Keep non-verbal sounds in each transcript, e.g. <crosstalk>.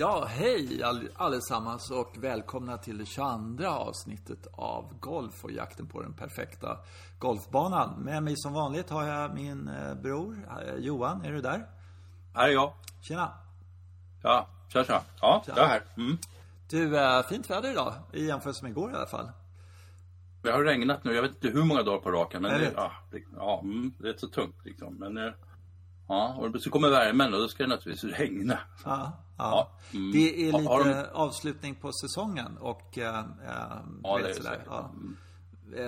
Ja, hej allesammans och välkomna till det 22 avsnittet av Golf och jakten på den perfekta golfbanan. Med mig som vanligt har jag min eh, bror eh, Johan, är du där? Här är jag. Tjena! Ja, tja tja. Ja, jag är här. Mm. Du, äh, fint väder idag i jämförelse med igår i alla fall. Det har regnat nu, jag vet inte hur många dagar på raken. Men det, ja, det, ja, mm, det är så tungt liksom. Men eh, ja, och så kommer värmen och då ska det naturligtvis regna. Ja, ja. Ja, mm. Det är lite de- avslutning på säsongen och... Äh, Ja, vet sådär, säkert. ja. Mm.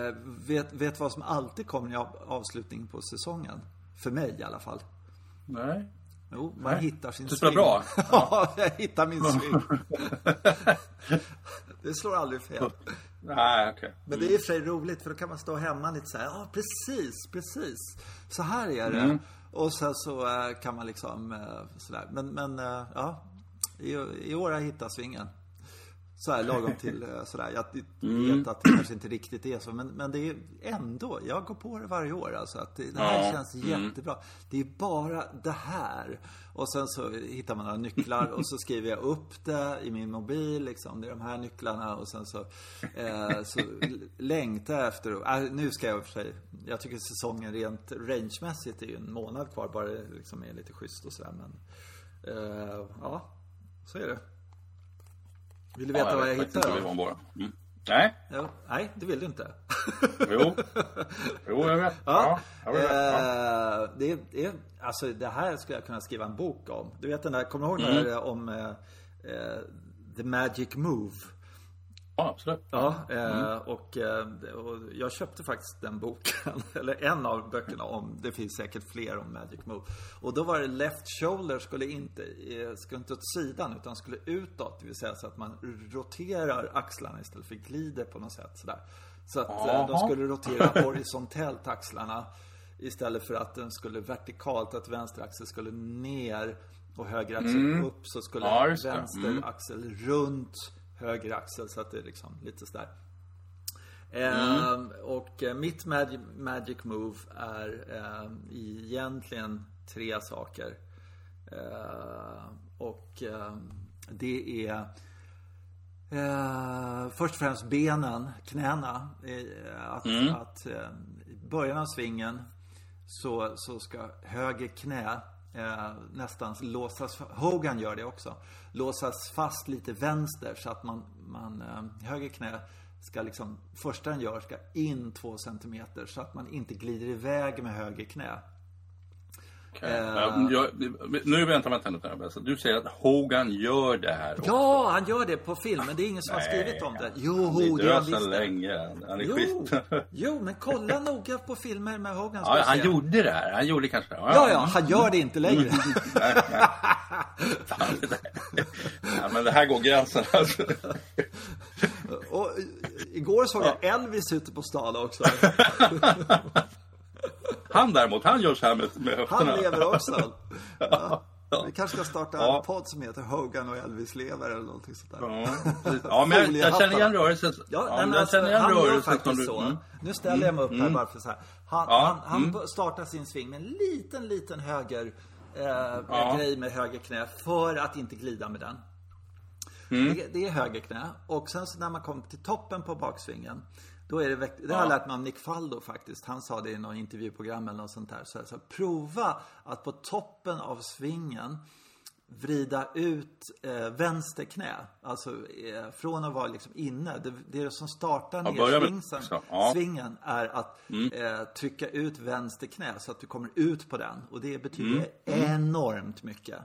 Eh, vet, vet vad som alltid kommer i av, avslutning på säsongen? För mig i alla fall. Nej. Jo, man Nej. hittar sin Du spelar swing. bra. <laughs> ja, jag hittar min swing. <laughs> det slår aldrig fel. Nej, okej. Men det är i och för sig roligt för då kan man stå hemma lite så här, ja precis, precis. Så här är det. Mm. Och sen så kan man liksom sådär. Men, men ja, i, i år har jag hittat svingen. Så här lagom till eh, sådär. Jag Mm. vet att det kanske inte riktigt är så. Men, men det är ändå, jag går på det varje år alltså. Att det, det här Ja, känns mm. jättebra. Det är bara det här. Och sen så hittar man några nycklar och så skriver jag upp det i min mobil liksom. Det är de här nycklarna och sen så, eh, så längtar jag efter äh, Nu ska jag för sig Jag tycker säsongen rent rangemässigt är ju en månad kvar bara det liksom är lite schysst och sådär men eh, Ja, så är det. Vill du veta ja, vad jag var. Mm. Nej, Ja, nej, det vill du inte. jo. Jo, jag vet. Ja, jag vet. Ja. Eh, det, är- alltså det här skulle jag kunna skriva en bok om. Du vet den där, kommer du ihåg Mm. den där om eh, eh, The Magic Move? Ja, absolut. Ja, eh, och, eh, och jag köpte faktiskt den boken, <laughs> eller en av böckerna om, det finns säkert fler om Magic Move. Och då var det left shoulder skulle inte, eh, skulle inte åt sidan utan skulle utåt, det vill säga så att man roterar axlarna istället för glider på något sätt sådär. Så att eh, de skulle rotera horisontellt axlarna istället för att den skulle vertikalt, att vänster axel skulle ner och höger axel upp så skulle Ja, vänster Mm. axel runt höger axel så att det är liksom lite sådär. Mm. Ehm, och eh, mitt magic, magic move är ehm, egentligen tre saker. Ehm, och ehm, det är eh, först och främst benen, knäna. Eh, att att eh, i början av svingen så, så ska höger knä eh, nästan låsas, Hogan gör det också, låsas fast lite vänster så att man, man eh, höger knä ska liksom, första den gör ska in två centimeter så att man inte glider iväg med höger knä. Okej. Ja, jag, nu vänta, vänta, vänta. vänta. Du säger att Hogan gör det här också. Ja, han gör det på film, men det är ingen som har Nej, skrivit om det. Jo, Han är har död sedan länge. Han är Jo, skit. jo, men kolla noga på filmer med Hogan. Ja, han gjorde det här. Han gjorde kanske det. Ja, ja, han gör det inte längre. <laughs> Fan, det där. ja, men det här går gränsen alltså. Och i- igår såg jag Elvis ute på stan också. <laughs> Han däremot, han gör så här med, med Han höfterna. lever också. <laughs> Ja. Vi kanske ska starta Ja. en podd som heter Hogan och Elvis lever eller någonting sånt där. Ja, ja, men jag, jag känner igen rörelsen. Ja, Ja, men men jag alltså, känner igen han gör rörelsen faktiskt som du... så. Mm. Nu ställer jag mig upp här bara för så här. Han, Ja, han, mm. han startar sin sving med en liten, liten höger eh, Ja. grej med höger knä för att inte glida med den. Mm. Det, det är höger knä. Och sen så när man kommer till toppen på baksvingen. Då är det, väck- det har jag Ja. lärt mig av Nick Faldo faktiskt. Han sa det i något intervjuprogram eller något sånt där. Så, så prova att på toppen av svingen vrida ut eh, vänster knä. Alltså eh, från att vara liksom inne. Det, det som startar ner svingsen, ja. Mm. svingen är att eh, trycka ut vänster knä så att du kommer ut på den. Och det betyder Mm. enormt mycket.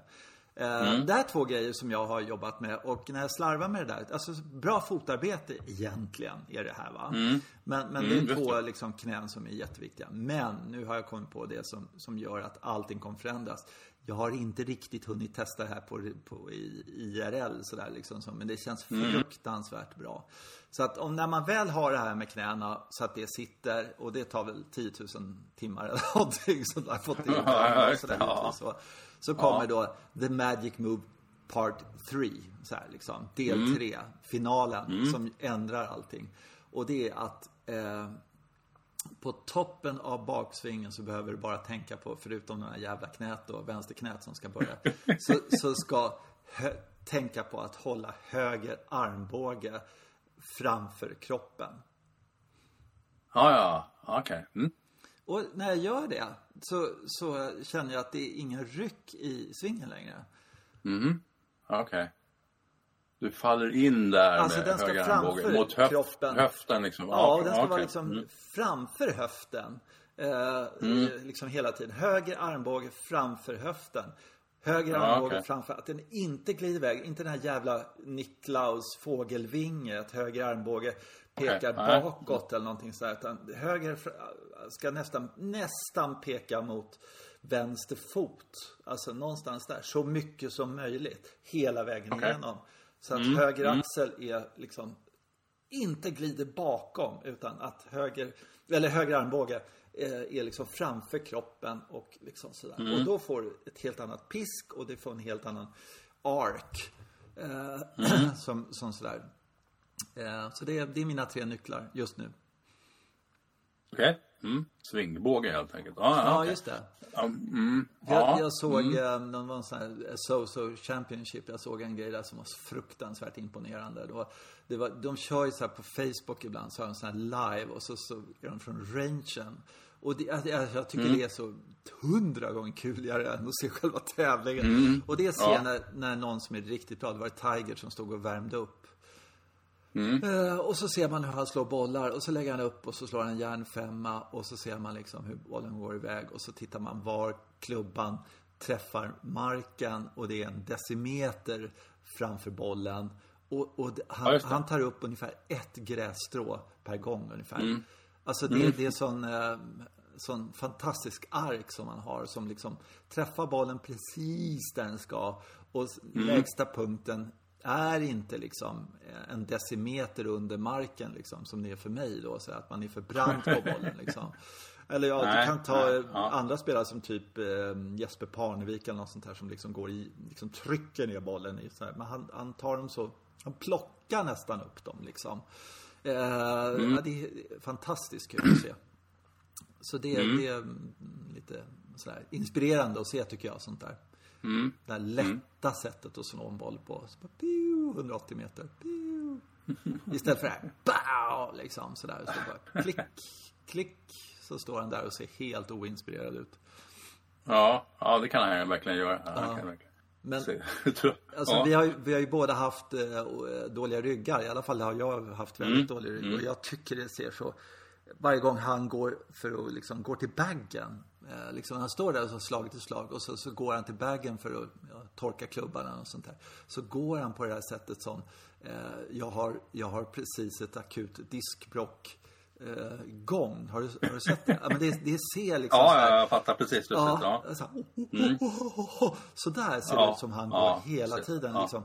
Eh, Det här är två grejer som jag har jobbat med och när jag slarvar med det där, alltså bra fotarbete egentligen är det här va. Men, men det Mm, är just två det. liksom knän som är jätteviktiga. Men nu har jag kommit på det som, som gör att allting kommer förändras. Jag har inte riktigt hunnit testa det här på, på i, IRL sådär liksom. Så, men det känns fruktansvärt bra. Så att om när man väl har det här med knäna så att det sitter och det tar väl 10 000 timmar eller <laughs> någonting så jag har fått det Ja, och sådär, ja. så. Så kommer då The Magic Move Part 3, så här liksom, del 3, finalen som ändrar allting. Och det är att eh, på toppen av baksvingen så behöver du bara tänka på, förutom här jävla knät då, vänsterknät som ska börja, <laughs> så, så ska hö- tänka på att hålla höger armbåge framför kroppen. Ja, ja, okej. Mm. Och när jag gör det så, så känner jag att det är ingen ryck i svingen längre. Okej. Du faller in där Alltså, med den ska höger framför mot höf kroppen. höften liksom. Ja, okej, den ska vara okej. liksom Mm. framför höften. Eh, Liksom hela tiden. Höger armbåge framför höften. Höger Ja, armbåge okej. framför, att den inte glider iväg. Inte den här jävla Niklaus fågelvinge, att höger armbåge pekar nej. bakåt eller någonting sådär. Utan höger ska nästan, nästan peka mot vänster fot. Alltså någonstans där. Så mycket som möjligt. Hela vägen Okej. igenom. Så att Mm, höger axel är liksom inte glider bakom utan att höger, eller höger armbåge eh, är liksom framför kroppen och liksom sådär. Och då får du ett helt annat pisk och det får en helt annan ark. Eh, <clears throat> som, som sådär. Eh, så det är, det är mina tre nycklar just nu. Okej. Mm. Svingbåge helt enkelt. Ja, ja, okej. just det. Mm. Jag, ja. jag såg, eh, någon var en sån här eh, So-So Championship. Jag såg en grej där som var fruktansvärt imponerande. Det var, det var, de kör ju så här på Facebook ibland, så har de sån här live och så, så är de från rangen. Och det, jag, jag jag tycker Mm. det är så hundra gånger kuligare än att se själva tävlingen. Och det ser jag Mm. Ja. när, när någon som är riktigt bra, det var Tiger som stod och värmde upp. Mm. Eh, och så ser man hur han slår bollar och så lägger han upp och så slår han en järnfemma och så ser man liksom hur bollen går iväg och så tittar man var klubban träffar marken och det är en decimeter framför bollen. Och, och det, Ja, han, han tar upp ungefär ett grässtrå per gång ungefär. Mm. Alltså det, det är sån, eh, sån fantastisk ark som man har som liksom träffar bollen precis där den ska. Och Mm. lägsta punkten är inte liksom eh, en decimeter under marken liksom som det är för mig då. Så att man är för brant på bollen <laughs> liksom. Eller ja, Nej, du kan ta nej, ja. andra spelare som typ eh, Jesper Parnevik eller något sånt här som liksom går i, liksom trycker ner bollen i så här. Men han, han tar dem så, han plockar nästan upp dem liksom. Eh, Mm. ja, det är fantastiskt kul att se. Så det, Mm. det är lite sådär inspirerande att se tycker jag, sånt där. Mm. Det här lätta sättet att slå en boll på. Så bara, piu, 180 meter. Piu. Istället för det här, bow, liksom sådär. Så bara klick, klick. Så står han där och ser helt oinspirerad ut. Ja, ja, det kan han verkligen göra. Ja, kan verkligen. Men <laughs> Alltså, ja. vi, har, ju- vi har ju båda haft eh, dåliga ryggar. I alla fall har jag haft väldigt dålig rygg. Och jag tycker det ser så... Varje gång han går för att liksom, går till baggen. Eh, liksom, han står där och så slag till slag och så, så går han till baggen för att ja, torka klubbarna och sånt där. Så går han på det här sättet som eh, jag, har, jag har precis ett akut diskbrock eh, gång. Har du, har du sett det? Ja, men det, det ser liksom så Ja, här, ja, jag fattar precis. Ja. Ja, så, här, oh. <laughs> så där ser det ut som han går hela tiden. Liksom.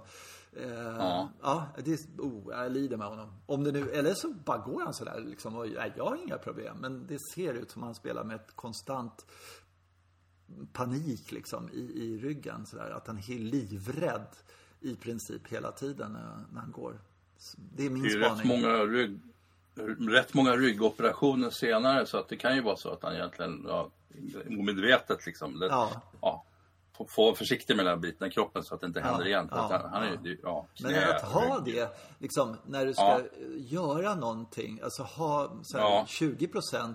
Eh, ja. det är, oh, jag lider med honom. Om det nu, eller så bara går han sådär liksom. Och, nej, jag har inga problem. Men det ser ut som han spelar med ett konstant panik liksom i, i ryggen. Sådär. Att han är livrädd i princip hela tiden när, när han går. Det är min Det är ju rätt spaning. många, rygg, rätt många ryggoperationer senare så att det kan ju vara så att han egentligen ja, omedvetet liksom. Det, Ja. ja, få- försiktig med den biten i kroppen så att det inte händer igen. För ja, han, han är ja. det- ja, Men att ha det, liksom, när du ska Ja. göra någonting, alltså ha så här, Ja. 20%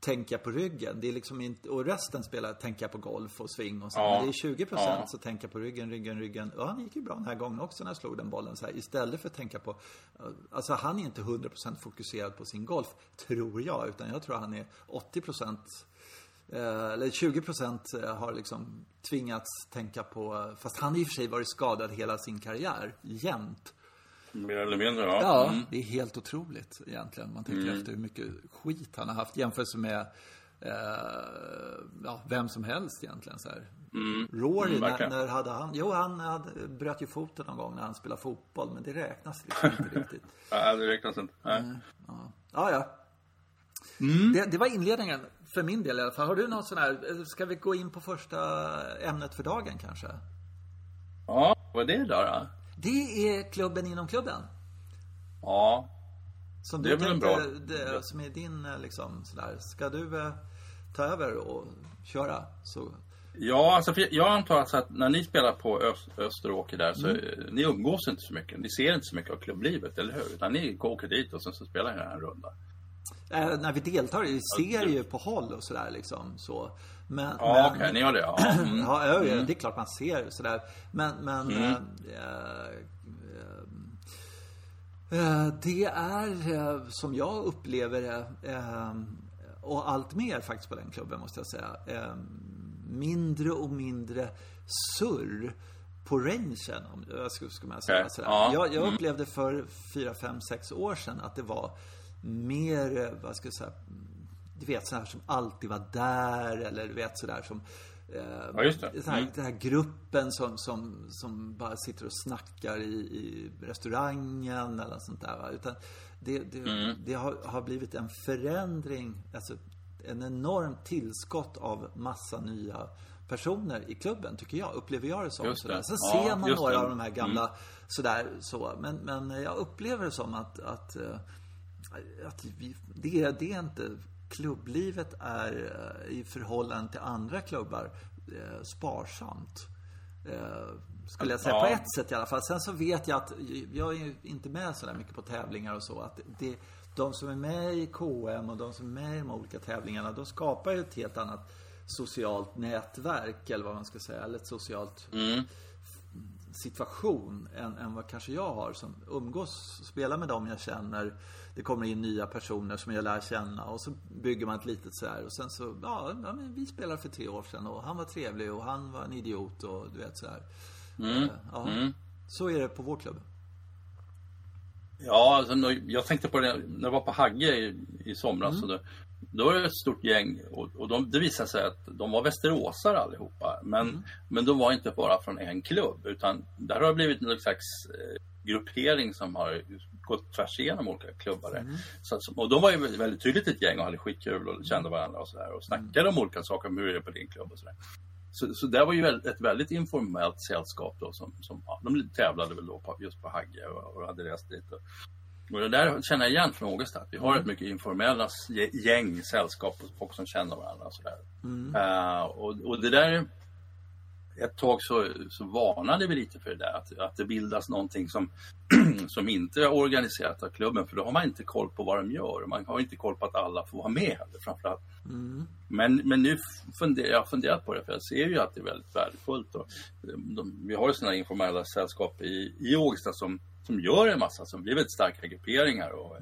tänka på ryggen. Det är liksom inte, och resten spelar tänka på golf och swing och så. Ja. Men det är 20% Ja. så tänka på ryggen, ryggen, ryggen. Ja, han gick ju bra den här gången också när jag slog den bollen så här. Istället för att tänka på, alltså han är inte 100% fokuserad på sin golf, tror jag. Utan jag tror han är 80% Eh, eller 20% har liksom tvingats tänka på, fast han i och för sig varit skadad hela sin karriär, jämt. Mer eller mindre, ja. Ja, Mm. det är helt otroligt egentligen. Man tänker efter hur mycket skit han har haft jämfört med eh, ja, vem som helst egentligen. Så här. Rory, Mm, när, när hade han... Jo, han hade, bröt ju foten någon gång när han spelade fotboll, men det räknas liksom inte <laughs> riktigt. Ja, det räknas inte. Nej. Mm. Ja, ja. Mm. Det, det var inledningen, för min del i alla fall. Har du någon sån här... Ska vi gå in på första ämnet för dagen kanske? Ja, vad är det då? då? Det är klubben inom klubben. Ja, Som Det du är väl en tänkte, bra- det, som är din eh, liksom sådär. Ska du eh, ta över och köra så Ja, alltså jag antar alltså att när ni spelar på Öst, Österåker där så Mm. ni umgås inte så mycket. Ni ser inte så mycket av klubblivet, eller hur? Utan ni åker dit och sen så spelar ni en runda. Eh, när vi deltar, vi ser ju på håll och sådär liksom. Så. Men, Ja, men, okej, ni gör det. Ja. <clears throat> Mm. Ja, ja, ja, det är klart man ser sådär. Men, men Mm. eh, eh, det är som jag upplever det och allt mer faktiskt på den klubben måste jag säga. Mindre och mindre surr på rangen, om jag skulle, skulle man säga. Okej, sådär. ja, Jag, jag mm. upplevde för 4, 5, 6 år sedan att det var mer, vad ska jag säga, du vet sådana här som alltid var där eller du vet sådär som eh, Ja, just det. Den, här, Mm. den här gruppen som, som, som bara sitter och snackar i, i restaurangen eller sånt där. Va? Utan det, det, Mm. det har, har blivit en förändring, alltså en enormt tillskott av massa nya personer i klubben, tycker jag. Upplever jag det som. Just det. Sen Ja, ser man några det. Mm. av de här gamla sådär så. Men, men jag upplever det som att, att, eh, att vi, det, det är inte klubblivet är eh, i förhållande till andra klubbar eh, sparsamt. Eh, skulle jag säga Ja. på ett sätt i alla fall. Sen så vet jag att jag är inte med så där mycket på tävlingar och så. Att det, de som är med i KM och de som är med i de olika tävlingarna, de skapar ju ett helt annat socialt nätverk eller vad man ska säga. Eller ett socialt situation än, än vad kanske jag har som umgås, spelar med dem jag känner. Det kommer in nya personer som jag lär känna och så bygger man ett litet så här och sen så, ja, vi spelade för tre år sedan och han var trevlig och han var en idiot och du vet så här. Eh, Ja, Så är det på vår klubb. Ja, alltså, jag tänkte på det när jag var på Hagge i, i somras. Mm. Så då, då var det ett stort gäng och, och de, det visade sig att de var västeråsare allihopa. Men, Mm. men de var inte bara från en klubb utan där har det blivit någon slags eh, gruppering som har gått tvärs igenom olika klubbar. Mm. Så, och de var ju väldigt, tydligt ett gäng och hade skitkul och kände varandra och sådär. Och snackade om olika saker, om hur det är på din klubb och sådär. Så, så det var ju ett väldigt informellt sällskap då som, som ja, de tävlade väl då på, just på Hagge och, och hade rest dit. Och, och det där känner jag igen från Ågesta. Vi har ett mycket informella gäng, sällskap och folk som känner varandra. Och, sådär. Eh, och, och det där, ett tag så, så varnade vi lite för det där. Att, att det bildas någonting som, <clears throat> som inte är organiserat av klubben. För då har man inte koll på vad de gör. Man har inte koll på att alla får vara med heller framförallt. Men, men nu funderar jag har funderat på det för jag ser ju att det är väldigt värdefullt. Och de, vi har ju sådana informella sällskap i, i Ågesta som, som gör en massa, som blir väldigt starka grupperingar och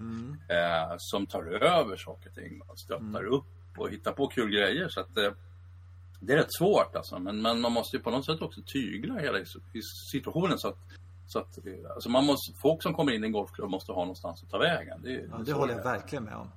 eh, som tar över saker och ting och stöttar upp och hittar på kul grejer. Så att, eh, det är rätt svårt alltså, men, men man måste ju på något sätt också tygla hela situationen så att, så att eh, alltså man måste, folk som kommer in i en golfklubb måste ha någonstans att ta vägen. Det, Ja, det håller jag verkligen med om.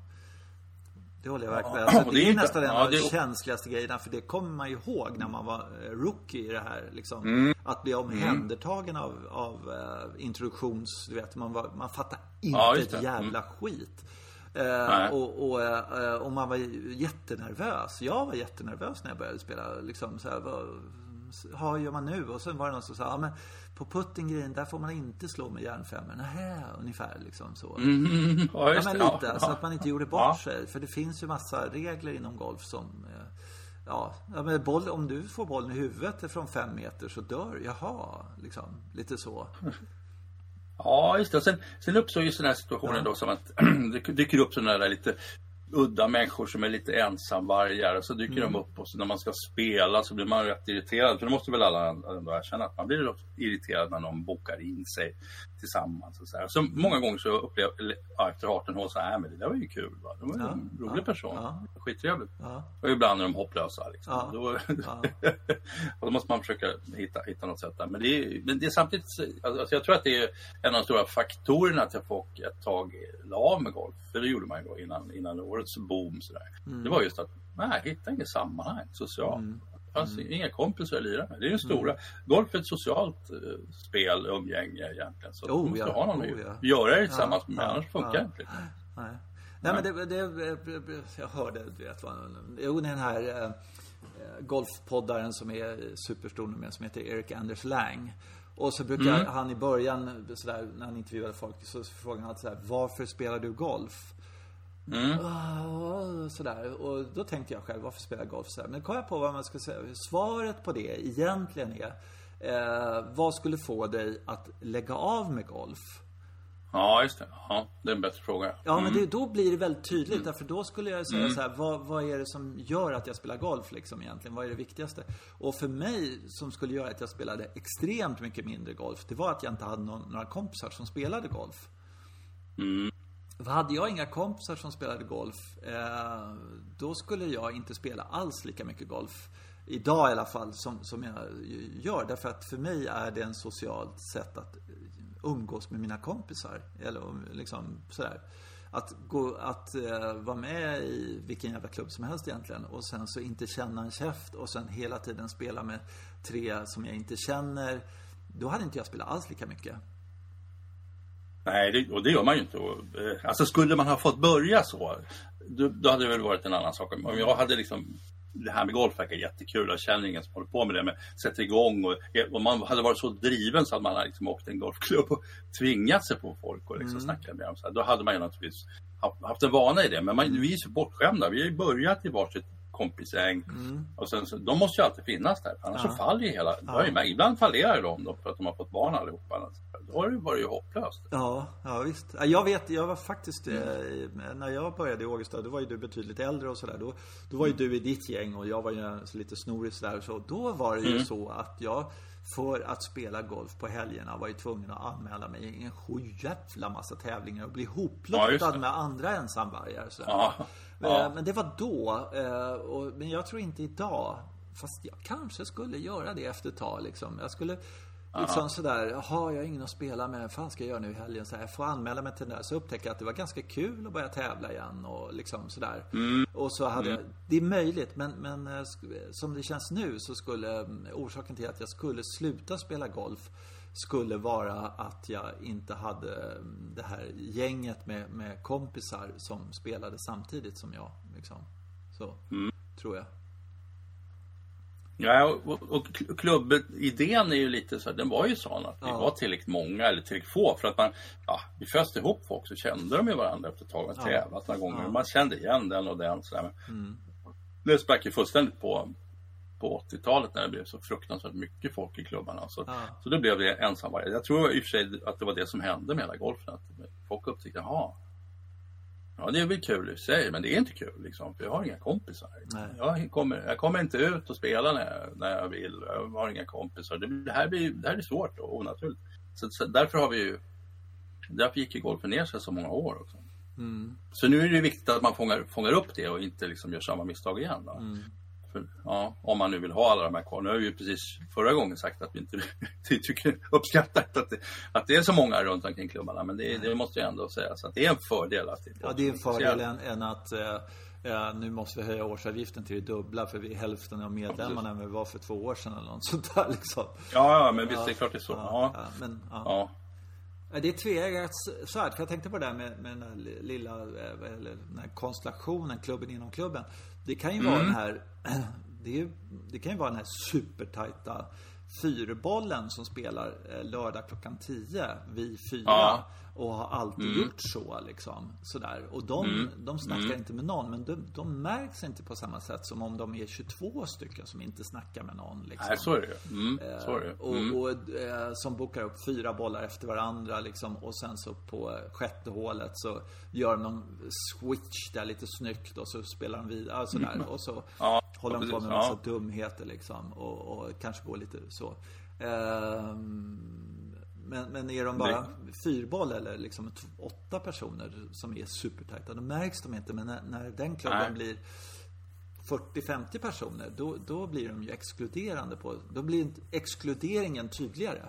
Det håller jag verkligen med alltså, Det är inte- nästan en av de känsligaste grejerna. För det kommer man ju ihåg när man var eh, rookie i det här. Liksom. Mm. Att bli omhändertagen av, av eh, introduktions... Du vet, man, var, man fattar inte Ja, ett det. jävla skit. Nej. Eh, och, och, eh, och man var ju jättenervös. Jag var jättenervös när jag började spela. Liksom, så här, vad ja, gör man nu? Och sen var det någon som sa, ja men på puttinggrejen där får man inte slå med järnfemmor. Nähä, ungefär liksom så. Mm, ja, Ja, men lite. Så att man inte gjorde bort Ja. sig. För det finns ju massa regler inom golf som... eh, Ja, ja men boll, om du får bollen i huvudet från fem meter så dör. Jaha, liksom. Lite så. Ja, just det. Sen, sen uppstår ju sådana här situationer Ja. då som att <clears throat> det dyker upp sådana där lite udda människor som är lite ensamvargar och så dyker Mm. de upp och så när man ska spela så blir man rätt irriterad. För det måste väl alla ändå erkänna att man blir rätt irriterad när någon bokar in sig tillsammans. Och så, här. så många gånger så upplever eller, ja, efter 18 år så här, men det där var ju kul. Va? Det var ju Ja, en rolig ja, person. ja. Skittrevligt. Ja. Och ibland är de hopplösa. Liksom. Ja, Då, <laughs> och då måste man försöka hitta, hitta något sätt där. Men det är, men det är samtidigt, alltså jag tror att det är en av de stora faktorerna till att folk ett tag la av med golf. För det gjorde man ju då innan, innan årets boom. Sådär. Mm. Det var just att, nej, hitta inget sammanhang socialt. Det fanns inga kompisar att lira med. Det är ju stora. Golf är ett socialt eh, spel, umgänge egentligen. Så Oh, du måste ja. ha någon Oh, att ja. göra det tillsammans Ja, med, ja, annars funkar det inte. Liksom. Nej. Nej men det, det, jag hörde, du vet vad, jo den här eh, golfpoddaren som är superstor nu med som heter Erik Anders Lang. Och så brukar Mm. han i början, sådär, när han intervjuade folk, så frågade han alltid sådär, varför spelar du golf? Mm. Sådär. Och då tänkte jag själv, varför spela golf så här? Men kom jag på vad man ska säga. Svaret på det egentligen är, eh, vad skulle få dig att lägga av med golf? Ja, just det. Ja, det är en bättre fråga. Ja, men det, då blir det väldigt tydligt. Därför då skulle jag säga så här, vad, vad är det som gör att jag spelar golf liksom egentligen? Vad är det viktigaste? Och för mig, som skulle göra att jag spelade extremt mycket mindre golf, det var att jag inte hade någon, några kompisar som spelade golf. Mm. För hade jag inga kompisar som spelade golf, eh, då skulle jag inte spela alls lika mycket golf. Idag i alla fall, som, som jag gör. Därför att för mig är det en socialt sätt att umgås med mina kompisar. Eller liksom sådär. Att, gå, att eh, vara med i vilken jävla klubb som helst egentligen och sen så inte känna en käft och sen hela tiden spela med tre som jag inte känner. Då hade inte jag spelat alls lika mycket. Nej, det, och det gör man ju inte. Eh, Alltså skulle man ha fått börja så, då, då hade det väl varit en annan sak. Om jag hade liksom det här med golf verkar jättekul. Jag känner ingen som håller på med det. Men sätter igång och om man hade varit så driven så att man hade liksom åkt en golfklubb och tvingat sig på folk och liksom mm. snacka med dem. Så här, då hade man ju naturligtvis haft en vana i det. Men man, vi är så bortskämda. Vi har ju börjat i varsitt kompisgäng. Mm. Och sen, så, de måste ju alltid finnas där. Annars ja. så faller ju hela... Ja. Ibland fallerar de då för att de har fått barn allihopa. Då har det varit hopplöst. Ja, ja visst. Jag vet, jag var faktiskt... Mm. När jag började i Ågesta, då var ju du betydligt äldre och sådär. Då, då var ju du i ditt gäng och jag var ju lite snorig sådär. Så då var det ju mm. så att jag för att spela golf på helgerna var ju tvungen att anmäla mig i en sjujävla massa tävlingar och bli hoplottad ja, med andra ensamvargar. Ja, eh, ja. Men det var då. Eh, men jag tror inte idag. Fast jag kanske skulle göra det efter ett tag liksom. Jag skulle Liksom sådär, jaha, jag har ingen att spela med. Vad fan ska jag göra nu i helgen? Så här, jag får anmäla mig till den där. Så upptäcker jag att det var ganska kul att börja tävla igen och liksom sådär. Mm. Och så hade mm. jag, det är möjligt, men, men eh, som det känns nu så skulle orsaken till att jag skulle sluta spela golf skulle vara att jag inte hade mm, det här gänget med, med kompisar som spelade samtidigt som jag. Liksom. Så, mm. tror jag. Ja, och, och klubbidén är ju lite så den var ju sån att vi ja. var tillräckligt många eller tillräckligt få för att man, ja, vi föste ihop folk så kände de ju varandra efter ett tag. Man ja. tävlat några gånger. Ja. Man kände igen den och den sådär. Mm. Det sprack ju fullständigt på, på 80-talet när det blev så fruktansvärt mycket folk i klubbarna. Så, ja. så då blev det ensamvargar. Jag tror i och för sig att det var det som hände med hela golfen. Att folk upptäckte, jaha, Ja, det är väl kul i sig, men det är inte kul liksom. För jag har inga kompisar. Jag kommer, jag kommer inte ut och spela när jag, när jag vill. Jag har inga kompisar. Det, det här, blir, det här blir svårt och onaturligt. Så, så därför har vi ju... Därför gick ju golfen ner sig så många år också. Mm. Så nu är det viktigt att man fångar, fångar upp det och inte liksom gör samma misstag igen. Mm. För, ja, om man nu vill ha alla de här kvar. Nu har vi ju precis förra gången sagt att vi inte <laughs> tycker, uppskattar att det, att det är så många runt omkring klubbarna. Men det, det måste ju ändå sägas att det är en fördel. Att det, ja, det är en fördel än, än att eh, Ja, nu måste vi höja årsavgiften till det dubbla för vi är hälften av medlemmarna än vi var för två år sedan eller något sånt där liksom. Ja, ja men visst, det är klart det är så. Ja, ja. men, ja. Det är tveeggat svärd. För jag tänkte på det där med, med den där lilla, eh, eller den här konstellationen, klubben inom klubben. Det kan ju mm. vara den här, <clears throat> det, är, det kan ju vara den här supertajta fyrbollen som spelar eh, lördag klockan 10 vid fyra. Ja. Och har alltid mm. gjort så liksom. Sådär. Och de, mm. de snackar mm. inte med någon. Men de, de märks inte på samma sätt som om de är 22 stycken som inte snackar med någon. Liksom. Nej, så är det mm. så är det. Och, mm. och eh, som bokar upp fyra bollar efter varandra liksom. Och sen så på sjätte hålet så gör de någon switch där lite snyggt. Och så spelar de vidare. Sådär. Mm. Och så ja, håller de på med en massa ja. dumheter liksom. Och, och kanske går lite så. Um, men, men är de bara det... fyrboll eller liksom åtta personer som är supertajta, då märks de inte. Men när, när den klubben Nej. blir 40-50 personer, då, då blir de ju exkluderande på, då blir exkluderingen tydligare.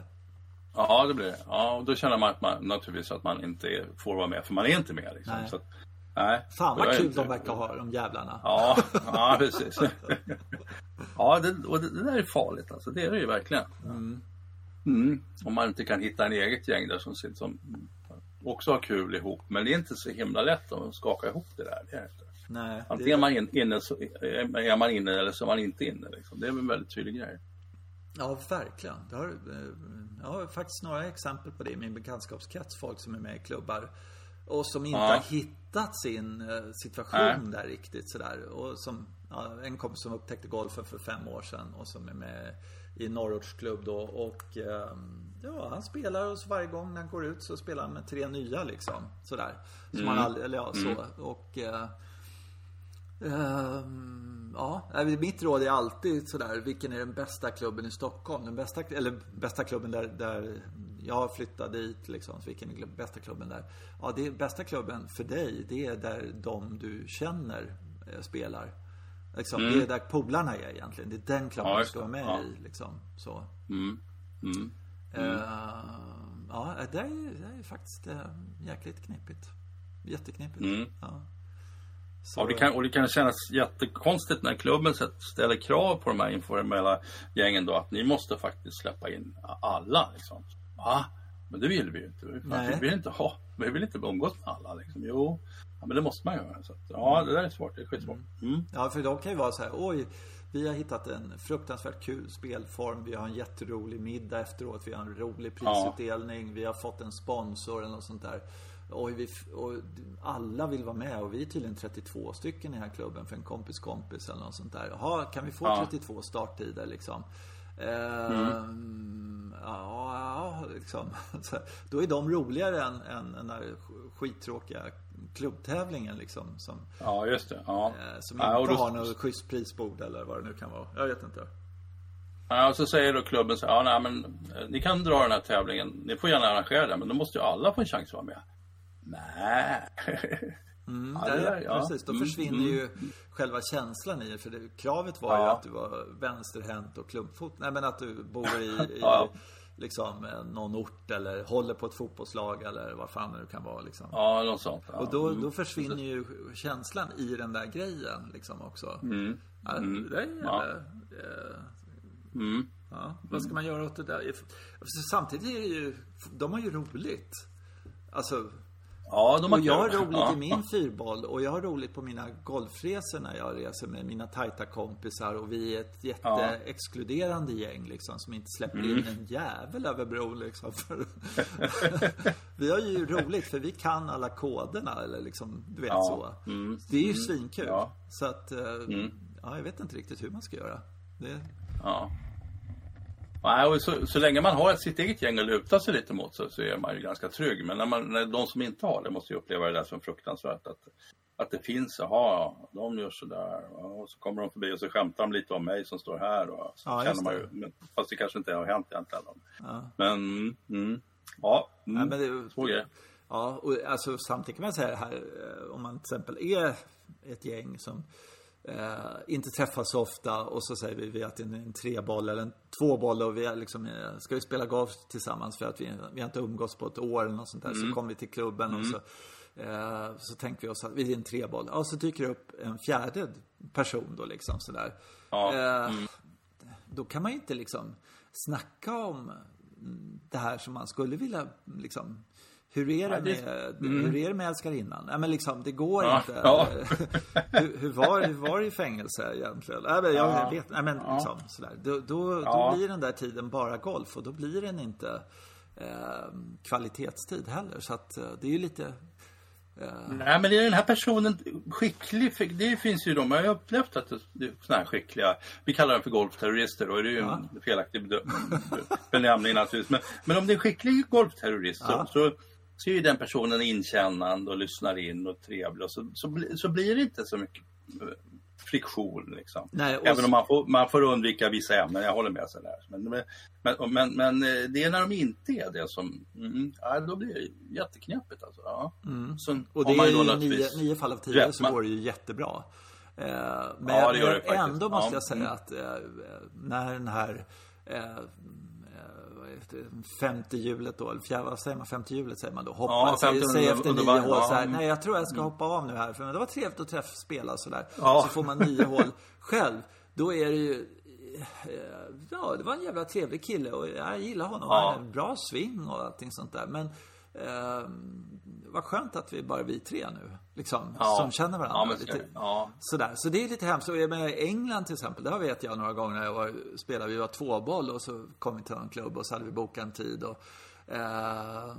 Ja, det blir det. Ja, och då känner man, att man naturligtvis att man inte får vara med, för man är inte med. Liksom. Nej. Så att, nej. Fan vad kul inte... de verkar ha, de jävlarna. Ja, ja precis. <laughs> ja, det, och det, det, där är farligt alltså. Det är det ju verkligen. Mm. Mm. Om man inte kan hitta en eget gäng där som, som också har kul ihop. Men det är inte så himla lätt att skaka ihop det där. Det är inte. Nej, Antingen är man inne, så är man inne eller så är man inte inne. Liksom. Det är en väldigt tydlig grej. Ja, verkligen. Det har, jag har faktiskt några exempel på det i min bekantskapskrets. Folk som är med i klubbar. Och som inte Ja. har hittat sin eh, situation Nej. där riktigt sådär. Och som, ja, en kompis som upptäckte golfen för fem år sedan och som är med i Norrorts klubb då. Och ehm, ja, han spelar och så varje gång när han går ut så spelar han med tre nya liksom. Sådär. Som Mm. han aldrig, eller ja, så. Och eh, Ehm, ja, mitt råd är alltid sådär, vilken är den bästa klubben i Stockholm? Den bästa, eller bästa klubben där, där jag flyttade dit liksom. Så vilken är bästa klubben där? Ja, det är bästa klubben för dig, det är där de du känner eh, spelar. Liksom, Det är där polarna är egentligen. Det är den klubben Ja, du ska vara med Ja. i liksom. Så. Mm. Mm. Ehm, ja, det är, det är faktiskt eh, jäkligt knepigt. Jätteknepigt. Mm. Ja. Så, Ja, det kan, och det kan kännas jättekonstigt när klubben ställer krav på de här informella gängen då att ni måste faktiskt släppa in alla. Liksom. Va? Men det vill vi ju inte. Vi vill inte ha, vi vill inte umgås med alla. Liksom. Jo, ja, men det måste man göra. Så att, ja, det där är svårt. Det är skitsvårt. Mm. Ja, för de kan ju vara så här, oj, vi har hittat en fruktansvärt kul spelform, vi har en jätterolig middag efteråt, vi har en rolig prisutdelning, vi har fått en sponsor eller något sånt där. Oj, vi, och alla vill vara med och vi är tydligen 32 stycken i den här klubben för en kompis kompis eller något sånt där. Jaha, kan vi få Ja. 32 starttider liksom? Ehm, ja, ja, liksom. <laughs> Då är de roligare än, än den där skittråkiga klubbtävlingen liksom. Som, Ja, just det. Ja. Eh, Som Ja, inte då- har något schysst prisbord eller vad det nu kan vara. Jag vet inte. Ja, och så säger då klubben så ja, nej, men eh, ni kan dra den här tävlingen, ni får gärna arrangera den, men då måste ju alla få en chans att vara med. Nej. <laughs> Mm, Ja, där, ja. Precis, då Mm, försvinner mm. ju själva känslan i det. För det, kravet var ju Ja. att du var vänsterhänt och klubbfot. Nej men att du bor i, i. <laughs> liksom eh, någon ort eller håller på ett fotbollslag eller vad fan det nu kan vara liksom. Ja, något sånt. Ja. Och då, Mm. då försvinner ju känslan i den där grejen liksom också. Mm. Ja, det där är Ja. eh, Mm. Ja, vad ska man göra åt det där? Samtidigt är det ju, de har ju roligt. Alltså, Ja, de har och jag har roligt ja. i min fyrboll och jag har roligt på mina golfresor när jag reser med mina tajta kompisar och vi är ett jätteexkluderande gäng liksom som inte släpper Mm. in en jävel över bron liksom. <laughs> Vi har ju roligt för vi kan alla koderna eller liksom, du vet Ja. så. Mm. Det är ju svinkul. Ja. Så att, eh, Mm. ja, jag vet inte riktigt hur man ska göra. Det, Ja. Nej, och så, så länge man har sitt eget gäng att luta sig lite mot så, så är man ju ganska trygg. Men när, man, när de som inte har det måste ju uppleva det där som fruktansvärt. Att, att det finns, jaha, de gör sådär. Ja, Och så kommer de förbi och så skämtar de lite om mig som står här. Och så Ja, känner man ju, men, fast det kanske inte har hänt egentligen. Ja. Men, mm, ja, mm, Nej, men det, så är. Ja, och alltså samtidigt kan man säga här eh, om man till exempel är ett gäng som eh, inte träffas så ofta och så säger vi, vi att det är en treboll eller en tvåboll och vi är liksom, eh, ska vi spela golf tillsammans för att vi, vi har inte umgåtts på ett år eller något sånt där. Så kommer vi till klubben och så eh, så tänker vi oss att vi är en treboll. Ja, så dyker det upp en fjärde person då liksom sådär. Ja, Eh, Då kan man ju inte liksom snacka om det här som man skulle vilja liksom hur är det, med, hur är det med älskarinnan? Nej men liksom, det går Ja, inte. ja. <laughs> hur, hur, var, hur var det i fängelse egentligen? Nej, men jag Ja. vet, nej men Ja. liksom sådär. Då, då, Ja. då blir den där tiden bara golf och då blir den inte eh, kvalitetstid heller. Så att eh, det är ju lite Nej, men är den här personen skicklig? Det finns ju de, jag har upplevt att det är såna här skickliga, vi kallar dem för golfterrorister och det är ju en felaktig <laughs> benämning naturligtvis. Men, men om det är en skicklig golfterrorist Ja. så, så, så är ju den personen inkännande och lyssnar in och trevlig och så, så, så blir det inte så mycket eh, friktion liksom. Nej, Även så- om man får, man får undvika vissa ämnen, jag håller med. Sådär. Men, men, men, men eh, det är när de inte är det som, mm, ja, då blir det jätteknepigt alltså. Ja. Så Mm. Och det är ju nio, nio fall av tio rätt, så man- går det ju jättebra. Eh, men Ja, det gör det faktiskt. ändå måste Ja. jag säga Mm. att eh, när den här eh, eh, vad heter det, femte hjulet då, eller fjärde, vad säger man, femte hjulet säger man då. Hoppa, Ja, säger, säger efter nio hål ja. så här, Mm. nej jag tror jag ska hoppa av nu här för det var trevligt att träffa spela sådär. Ja. Så får man nio hål själv. Då är det ju eh, Ja, det var en jävla trevlig kille och jag gillar honom. Ja. Han har en bra swing och allting sånt där. Men eh, vad skönt att vi bara är vi tre nu. Liksom, Ja. som känner varandra. Ja, men lite, ja. Sådär. Så det är lite hemskt. Och i England till exempel, där vet jag några gånger när jag var, spelade, vi var tvåboll och så kom vi till en klubb och så hade vi bokat en tid. Och, Eh,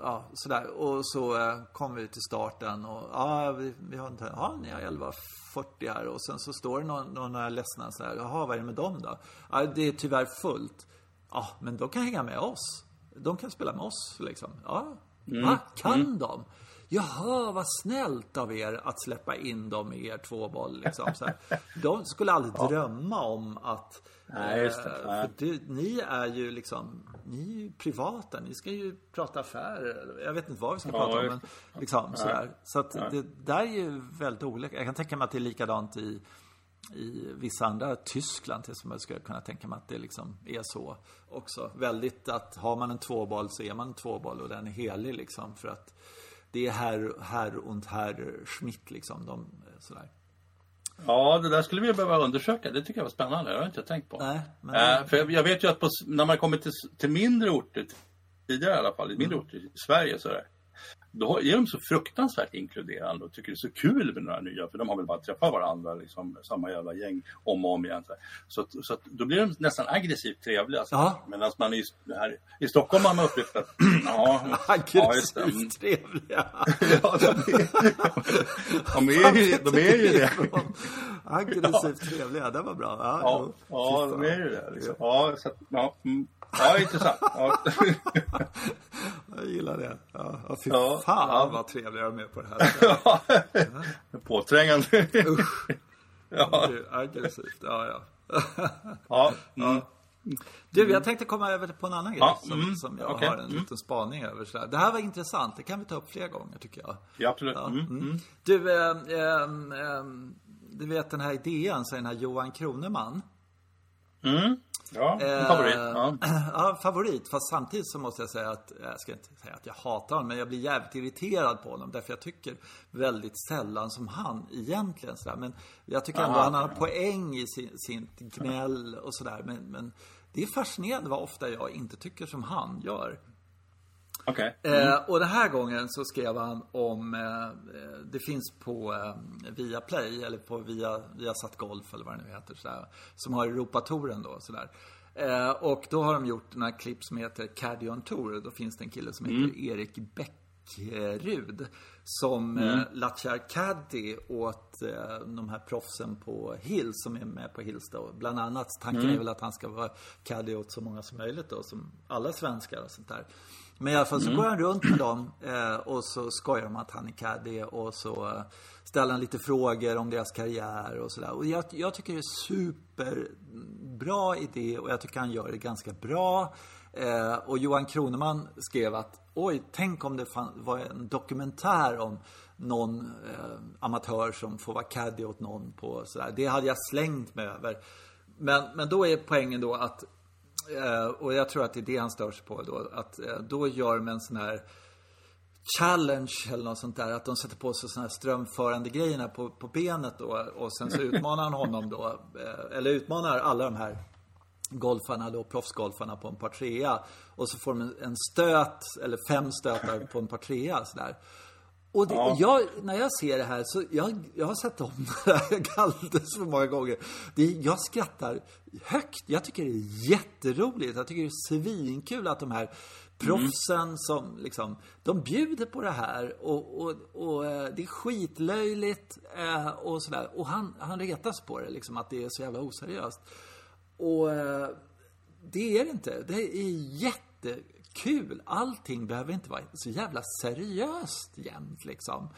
ja, sådär. Och så eh, kom vi till starten och ja, vi, vi har inte, ja, ni har 11.40 här och sen så står det någon, några ledsna så här, jaha, vad är det med dem då? Ja, det är tyvärr fullt. Ja, men de kan hänga med oss. De kan spela med oss liksom. Ja, va? Kan de? Jaha, vad snällt av er att släppa in dem i er tvåboll. Liksom. Så här. De skulle aldrig <laughs> drömma om att... Nej, just det. eh. För det, ni är ju liksom... Ni är ju privata. Ni ska ju prata affärer. Jag vet inte vad vi ska prata om. Men liksom, sådär. Så att det där är ju väldigt olika. Jag kan tänka mig att det är likadant i i vissa andra, Tyskland till exempel, skulle jag kunna tänka mig att det liksom är så också. Väldigt att har man en tvåboll så är man en tvåboll och den är helig liksom för att det är herr, herr und herr Schmidt liksom. De, sådär. Ja, det där skulle vi behöva undersöka. Det tycker jag var spännande. Det har jag inte tänkt på. Nej, men- Eh, för jag, jag vet ju att på, när man kommer till, till mindre orter, tidigare i alla fall, mindre orter i Sverige så är det, då är de så fruktansvärt inkluderande och tycker det är så kul med några nya, för de har väl bara träffat varandra, liksom, samma jävla gäng om och om igen. Så, att, så att, då blir de nästan aggressivt trevliga. Så. Ja. Medan man i, här, i Stockholm har man upplevt att, <clears throat> ja, ja, just. Aggressivt trevliga. Ja, de är, <laughs> de är, ju, de är ju det. Aggressivt trevliga, det var bra. Ja, Ja, ja de är ju det. Liksom. Ja, så att, ja, mm. Ja, intressant. Ja. <laughs> Jag gillar det. Ja, ja, fy Ja, fan ja. vad trevliga de är på det här. <laughs> Påträngande. Ja. Aggressivt, ja ja. Ja, mm. Du, jag tänkte komma över på en annan grej Ja, som, mm, som jag okej, har en mm. liten spaning över. Så. Det här var intressant, det kan vi ta upp fler gånger tycker jag. ja, absolut. Mm. Mm. Du, eh, eh, du vet den här idén, så är den här Johan Kroneman. Mm. Ja, en Eh, favorit. Ja. <clears throat> ja, favorit. Fast samtidigt så måste jag säga att, jag ska inte säga att jag hatar honom, men jag blir jävligt irriterad på honom. Därför jag tycker väldigt sällan som han egentligen. Sådär. Men jag tycker ändå Aha. han har poäng i sin, sitt gnäll och sådär. Men, men det är fascinerande vad ofta jag inte tycker som han gör. Okej. Eh, och den här gången så skrev han om, eh, eh, det finns på eh, Viaplay, eller på Via, Viasat Golf eller vad det nu heter, sådär, som har Europatouren då. Sådär. Eh, och då har de gjort den här klipp som heter Caddy on Tour. Då finns det en kille som heter Erik Bäckrud. Som eh, latchar caddy åt eh, de här proffsen på Hills som är med på Hills då. Bland annat, tanken är väl att han ska vara caddy åt så många som möjligt då, som alla svenskar och sånt där. Men i alla fall så går han runt med dem eh, och så skojar de att han är caddy och så eh, ställer han lite frågor om deras karriär och sådär. Och jag, jag tycker det är superbra idé och jag tycker han gör det ganska bra. Eh, och Johan Kroneman skrev att oj, tänk om det var en dokumentär om någon eh, amatör som får vara caddy åt någon på sådär. Det hade jag slängt mig över. Men, men då är poängen då att och jag tror att det är det han stör sig på då. Att eh, då gör de en sån här challenge eller något sånt där. Att de sätter på sig såna här strömförande grejerna på, på benet då. Och sen så <laughs> utmanar han honom då. Eh, eller utmanar alla de här golfarna då, proffsgolfarna på en par trea. Och så får de en- en stöt, eller fem stötar på en par trea sådär. Och det, Ja. jag, när jag ser det här så, jag, jag har sett om <laughs> det här alldeles för många gånger. Det, jag skrattar högt. Jag tycker det är jätteroligt. Jag tycker det är svinkul att de här proffsen som liksom, de bjuder på det här och, och, och eh, det är skitlöjligt eh, och sådär. Och han, han retas på det liksom, att det är så jävla oseriöst. Och eh, det är det inte. Det är jättekul. Allting behöver inte vara så jävla seriöst jämt liksom.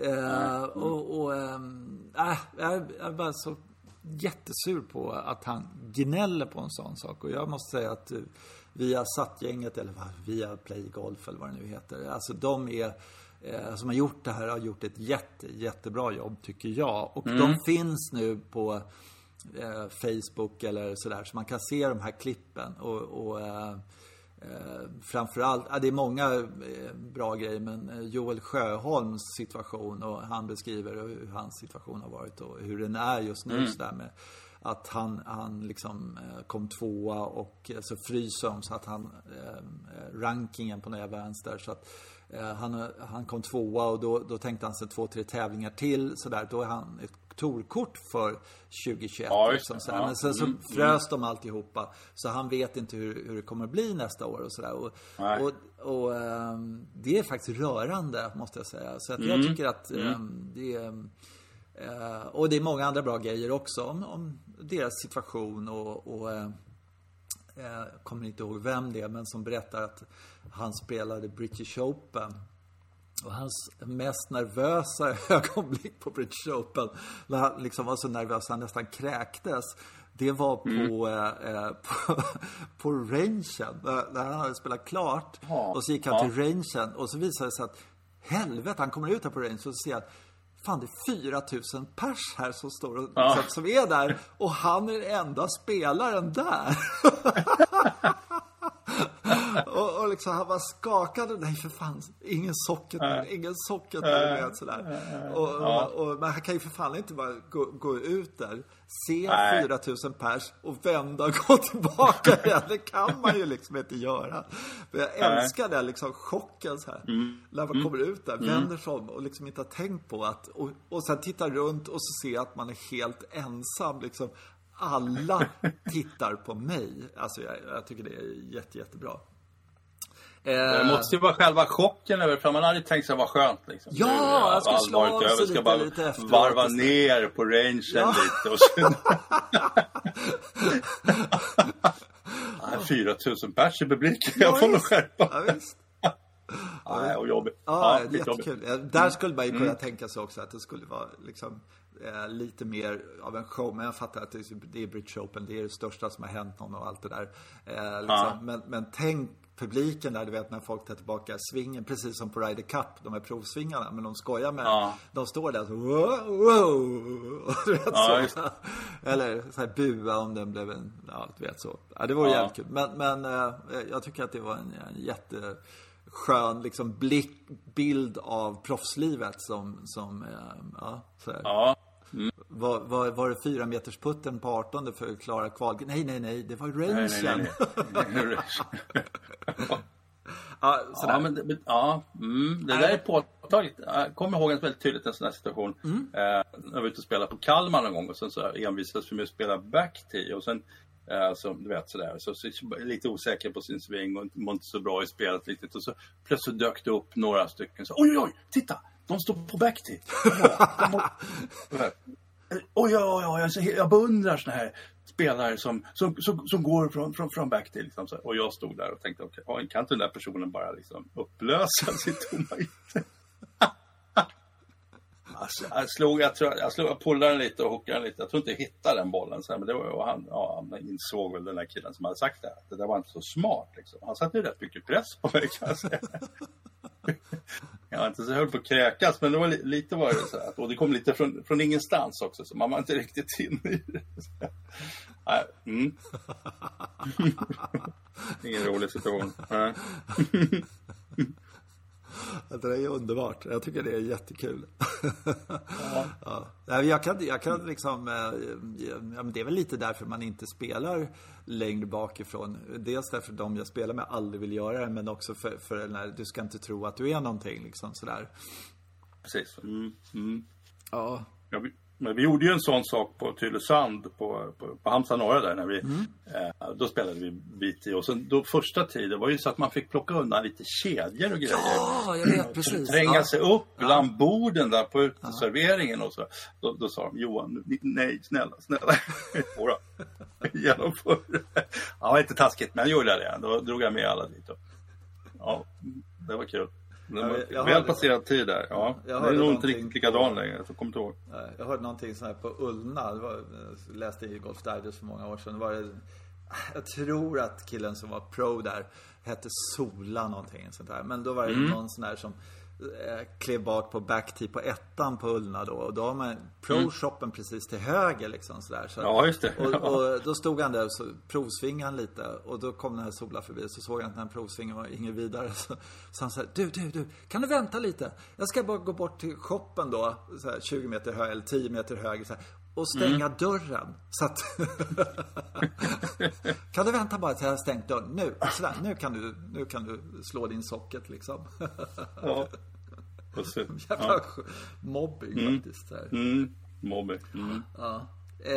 Eh, och och ehm, äh, jag är bara så jättesur på att han gnäller på en sån sak. Och jag måste säga att eh, via Satt-gänget, eller via Play Golf eller vad det nu heter. Alltså de är eh, som har gjort det här har gjort ett jätte, jättebra jobb tycker jag. Och de finns nu på eh, Facebook eller sådär. Så man kan se de här klippen. Och, och eh, eh, framförallt, ja, det är många eh, bra grejer men eh, Joel Sjöholms situation och han beskriver hur hans situation har varit och hur den är just nu sådär med att han, han liksom eh, kom tvåa och så fryser de så att han, eh, rankingen på nya vänster så att eh, han, han kom tvåa och då, då tänkte han sig två, tre tävlingar till sådär. Då är han tourkort för 2021. Ja, liksom, så. Ja. Men sen så Mm, frös de alltihopa. Så han vet inte hur, hur det kommer att bli nästa år och sådär. Och, och, och ehm, det är faktiskt rörande, måste jag säga. Så att Mm. jag tycker att ehm, det är... eh, och det är många andra bra grejer också om, om deras situation och, och eh, jag kommer inte ihåg vem det är, men som berättar att han spelade British Open. Och hans mest nervösa <laughs> ögonblick på British Open, när han liksom var så nervös han nästan kräktes. Det var på, eh, eh, <laughs> på, på rangen, när, när han hade spelat klart. Ja, Och så gick han ja. till rangen och så visade det sig att helvete, han kommer ut här på rangen och så ser att Fan, det är 4000 pers här som står och Ja. som är där och han är den enda spelaren där. <laughs> <laughs> och, och liksom han var skakad. Nej för fan, ingen socket där, ingen socket där. vet, Sådär. Och, och, och, men han kan ju för fan inte bara gå, gå ut där, se Nej. 4000 pers och vända och gå <laughs> tillbaka <laughs> igen. Det kan man ju liksom inte göra. Men jag älskar det liksom chocken så här. När man kommer ut där, vänder sig om och liksom inte har tänkt på att och, och sen tittar runt och så ser att man är helt ensam liksom. Alla tittar på mig. Alltså jag, jag tycker det är jätte, jättebra. Det Eh, måste ju vara själva chocken över, för man hade tänkt sig vad skönt liksom. Ja, Nu jag ska slå av sig lite- bara lite efteråt varva och så. ner på rangen Ja. lite och sen... <laughs> Nej, 4000 pers i publiken, jag får nog skärpa ja, visst. <laughs> Nej, och jobbigt. Ja, skitjobbigt. jättekul. Ja, Där skulle man ju Mm. kunna tänka sig också att det skulle vara liksom eh, lite mer av en show. Men jag fattar att det är, British Open, det är det största som har hänt någon och allt det där. Eh, liksom. Ja. men, men tänk publiken där, du vet när folk tar tillbaka svingen, precis som på Ryder Cup, de här provsvingarna. Men de skojar med, Ja. de står där så wow, wow. <laughs> Och du vet, Ja, så. Eller så här bua om den blev en, ja du vet så. Ja, det vore Ja. jävligt kul. Men, men eh, jag tycker att det var en, en jätteskön liksom blick, bild av proffslivet som, som eh, ja, så här. Ja. Var, var, var det fyra meters putten på 18 för att klara kval? Nej, nej, nej, det var rangen. <laughs> Ja, sådär. Ja, men, men, ja mm, det där är påtagligt. Jag kommer ihåg en väldigt tydligt en sån här situation. Mm. Eh, jag var ute och spelade på Kalmar någon gång och sen så envisades vi med att spela backtee och sen eh, så, du vet sådär, så, så, lite osäker på sin sving och inte- så bra i spelet riktigt och så plötsligt dök det upp några stycken så oj, oj, oj, titta! De står på backtee! <laughs> Ja, de har- Oj, oj, oj, alltså, jag beundrar såna här spelare som, som, som, som går från, från, från back till liksom, så. Och jag stod där och tänkte, okay, kan inte den där personen bara liksom upplösa <laughs> sitt tomma yta? Alltså, jag slog, jag tror, jag slog, jag pullade den lite och hookade den lite. Jag tror inte jag hittade den bollen men det var, och han, ja, han insåg väl den där killen som hade sagt det, att det där var inte så smart liksom. Han satte ju rätt mycket press på mig kan jag säga. Jag var inte så höll på att kräkas, men det var li, lite var det så här. Och det kom lite från, från ingenstans också, så man var inte riktigt inne i det. Mm. <laughs> Ingen rolig situation. <laughs> <laughs> Ja, Det är underbart. Jag tycker det är jättekul. <laughs> ja. Nej, Jag kan, jag kan liksom, eh, ja, men det är väl lite därför man inte spelar längre bakifrån. Dels därför de jag spelar med aldrig vill göra det, men också för, för den här, du ska inte tro att du är någonting liksom sådär. Precis. Mm, mm. Ja. Ja, vi, men vi gjorde ju en sån sak på Tylösand på, på, på Halmstad norra där. När vi, eh, då spelade vi BT och sen då första tiden var ju så att man fick plocka undan lite kedjor och grejer. Ja, jag vet precis. Tränga Ja. sig upp bland borden där på uteserveringen och så. Då, då sa de Johan, nej snälla, snälla. <laughs> Jodå, genomför det. Ja, inte taskigt men jag gjorde det. Då drog jag med alla dit. Och, ja, det var kul. Det Ja, var jag väl hörde- passerad tid där. Ja, Jag det är nog inte riktigt likadan längre. Jag kommer inte ihåg. Jag hörde någonting sånt här på Ullna. Det var, jag läste i Golf Digest för många år sedan. Det var det, jag tror att killen som var pro där hette Sola någonting sånt där. Men då var det Mm. någon sån där som klev bak på backtee på ettan på Ullna då. Och då har man pro-shoppen precis till höger liksom sådär. Så, Mm. Ja, just det. Och, och då stod han där och så provsvingade han lite. Och då kom den här Sola förbi. Så såg han att den här provsvingen var ingen vidare. <laughs> Så, så han sa, du, du, du, kan du vänta lite? Jag ska bara gå bort till shoppen då. Så här, 20 meter höger eller 10 meter höger. Så här, och stänga Mm. dörren. Så att... <laughs> kan du vänta bara tills jag har stängt dörren? Nu, sådär, nu kan du, nu kan du slå din socket liksom. <laughs> Ja. <laughs> Jävla ja. mobbing faktiskt. Så här. Mm. Moby. Mm. Ja. Eh,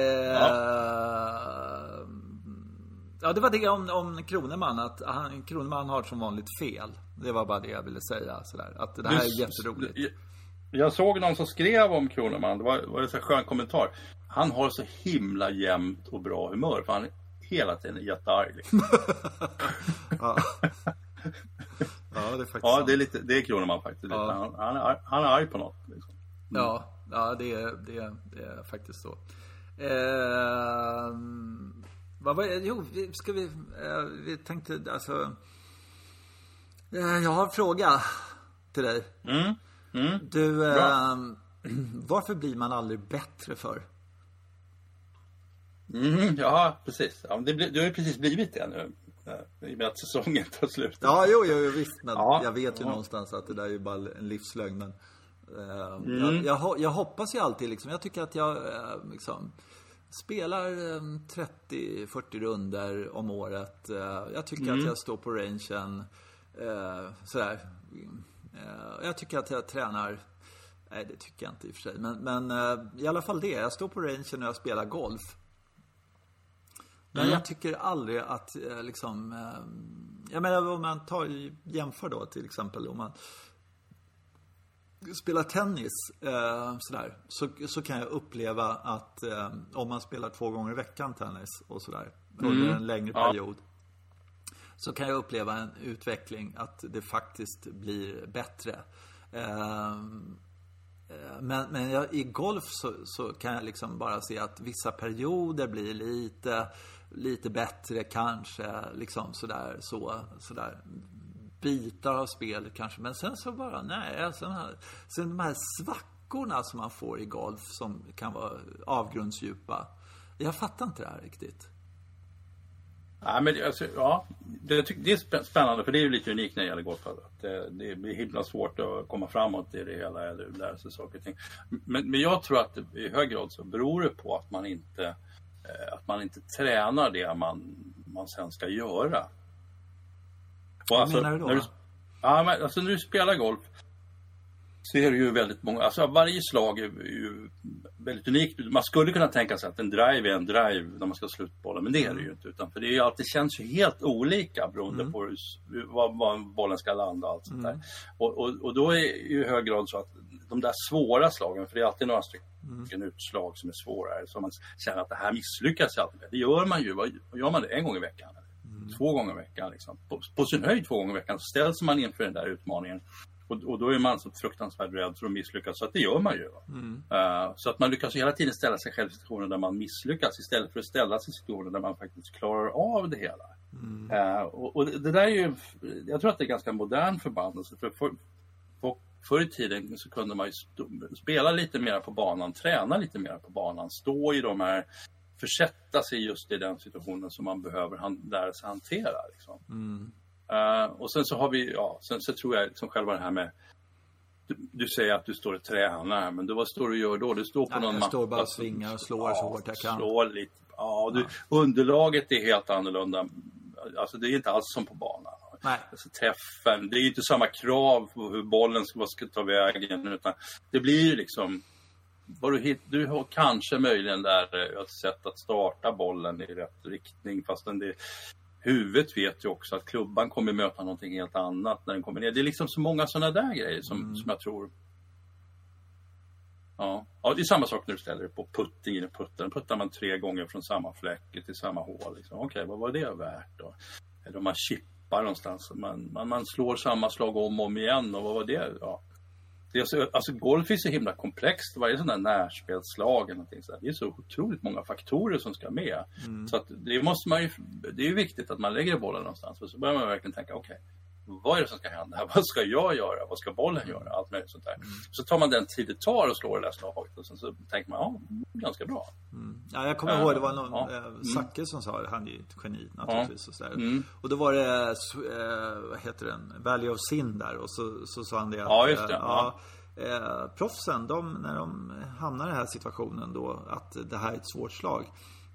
ja. det var det om, om Kroneman. Att han, Kroneman har som vanligt fel. Det var bara det jag ville säga. Sådär. Att det här är jätteroligt. Jag, jag såg någon som skrev om Kroneman. Det var, var en så skön kommentar. Han har så himla jämnt och bra humör. För han är hela tiden jättearg. Liksom. <laughs> ja. <laughs> ja, det är faktiskt Ja, det är, lite, det är Kroneman faktiskt. Ja. Han, han, är, han är arg på något. Liksom. Mm. Ja, ja det, är, det, det är faktiskt så. Eh, vad var Jo, ska vi... Eh, vi tänkte alltså... Eh, jag har en fråga till dig. Mm. Mm. Du, eh, <clears throat> varför blir man aldrig bättre för? Mm, ja, precis. Ja, det, du har ju precis blivit det nu. Eh, I och med att säsongen tar slut. Ja, jo, jo, visst. Men ja, jag vet ju ja. någonstans att det där är ju bara en livslögn. Men, eh, mm. jag, jag, jag, hoppas ju alltid liksom. Jag tycker att jag eh, liksom spelar 30-40 runder om året. Eh, jag tycker mm. att jag står på rangen. Eh, sådär. Eh, jag tycker att jag tränar Nej, det tycker jag inte i och för sig. Men, men i alla fall det. Jag står på rangen och jag spelar golf. Men mm. jag tycker aldrig att liksom... Jag menar om man tar, jämför då till exempel om man spelar tennis eh, sådär, så, så kan jag uppleva att eh, om man spelar två gånger i veckan tennis och sådär mm. under en längre ja. period. Så kan jag uppleva en utveckling att det faktiskt blir bättre. Eh, eh men, men jag, i golf så, så, kan jag liksom bara se att vissa perioder blir lite, lite bättre kanske. Liksom sådär, så, sådär bitar av spelet kanske. Men sen så bara, nej. Alltså sen, här, sen de här svackorna som man får i golf som kan vara avgrundsdjupa. Jag fattar inte det här riktigt. Ja, men alltså, ja, det, det är spännande för det är ju lite unikt när det gäller golf. Eh, det, det blir himla svårt att komma framåt i det hela eller lära sig saker och ting. Men, men jag tror att det, i hög grad så beror det på att man inte, eh, att man inte tränar det man, man sen ska göra. Vad alltså, menar du då? När du, ja, men, alltså när du spelar golf så är det ju väldigt många, alltså varje slag är ju väldigt unikt. Man skulle kunna tänka sig att en drive är en drive när man ska sluta bollen, men det är det ju inte. Utan för det är alltid, känns ju helt olika beroende mm. på hur, var, var, bollen ska landa och allt sånt mm. där. Och, och, och, då är det ju i hög grad så att de där svåra slagen, för det är alltid några stycken mm. utslag som är svårare, så man känner att det här misslyckas jag alltid med. Det gör man ju, vad gör man det en gång i veckan? två gånger i veckan. Liksom. På, på, sin höjd två gånger i veckan så ställs man inför den där utmaningen. Och, och då är man så fruktansvärt rädd för att misslyckas, så att det gör man ju. Mm. Uh, så att man lyckas hela tiden ställa sig själv i situationer där man misslyckas istället för att ställa sig i situationer där man faktiskt klarar av det hela. Mm. Uh, och, och, det där är ju, jag tror att det är ganska modern förbannelse. För, för, för förr i tiden så kunde man ju spela lite mer på banan, träna lite mer på banan, stå i de här försätta sig just i den situationen som man behöver han, lära sig hantera. Liksom. Mm. Uh, och sen så har vi, ja, sen så tror jag liksom själva det här med du, du, säger att du står och tränar, men du, vad står du och gör då? Du står på Nej, någon Jag står bara och svingar och slår ja, så hårt jag kan. Slår lite. Ja, du, ja. Underlaget är helt annorlunda. Alltså det är inte alls som på banan. Nej. Alltså, träffen, det är inte samma krav på hur bollen ska, ska ta vägen. Utan det blir liksom vad du, hit, du har kanske möjligen där ett sätt att starta bollen i rätt riktning fastän det Huvudet vet ju också att klubban kommer möta någonting helt annat när den kommer ner. Det är liksom så många sådana där grejer som, mm. som jag tror Ja. ja, det är samma sak när du ställer dig på putting i putten. Puttar man tre gånger från samma fläck till samma hål. Liksom. Okej, okay, vad var det värt då? Eller om man chippar någonstans. Man, man, man slår samma slag om och om igen och vad var det? Ja det är så, alltså golf är så himla komplext. Varje sån där närspelslag eller någonting så Det är så otroligt många faktorer som ska med. Mm. Så att det måste man ju, det är ju viktigt att man lägger bollen någonstans. För så börjar man verkligen tänka, okej, okay, vad är det som ska hända? <laughs> Vad ska jag göra? Vad ska bollen göra? Allt möjligt sånt där. Mm. Så tar man den tid det tar att slå det där slaget och sen så tänker man, ja, ganska bra. Mm. Ja, jag kommer uh, ihåg, det var någon, ja. äh, Zacke som sa det, han är ju ett geni naturligtvis. Ja. Och, mm. och då var det, äh, vad heter den, Valley of Sin där och så, så sa han det att, Ja, just det. Äh, ja. Eh, proffsen, de, när de hamnar i den här situationen då att det här är ett svårt slag.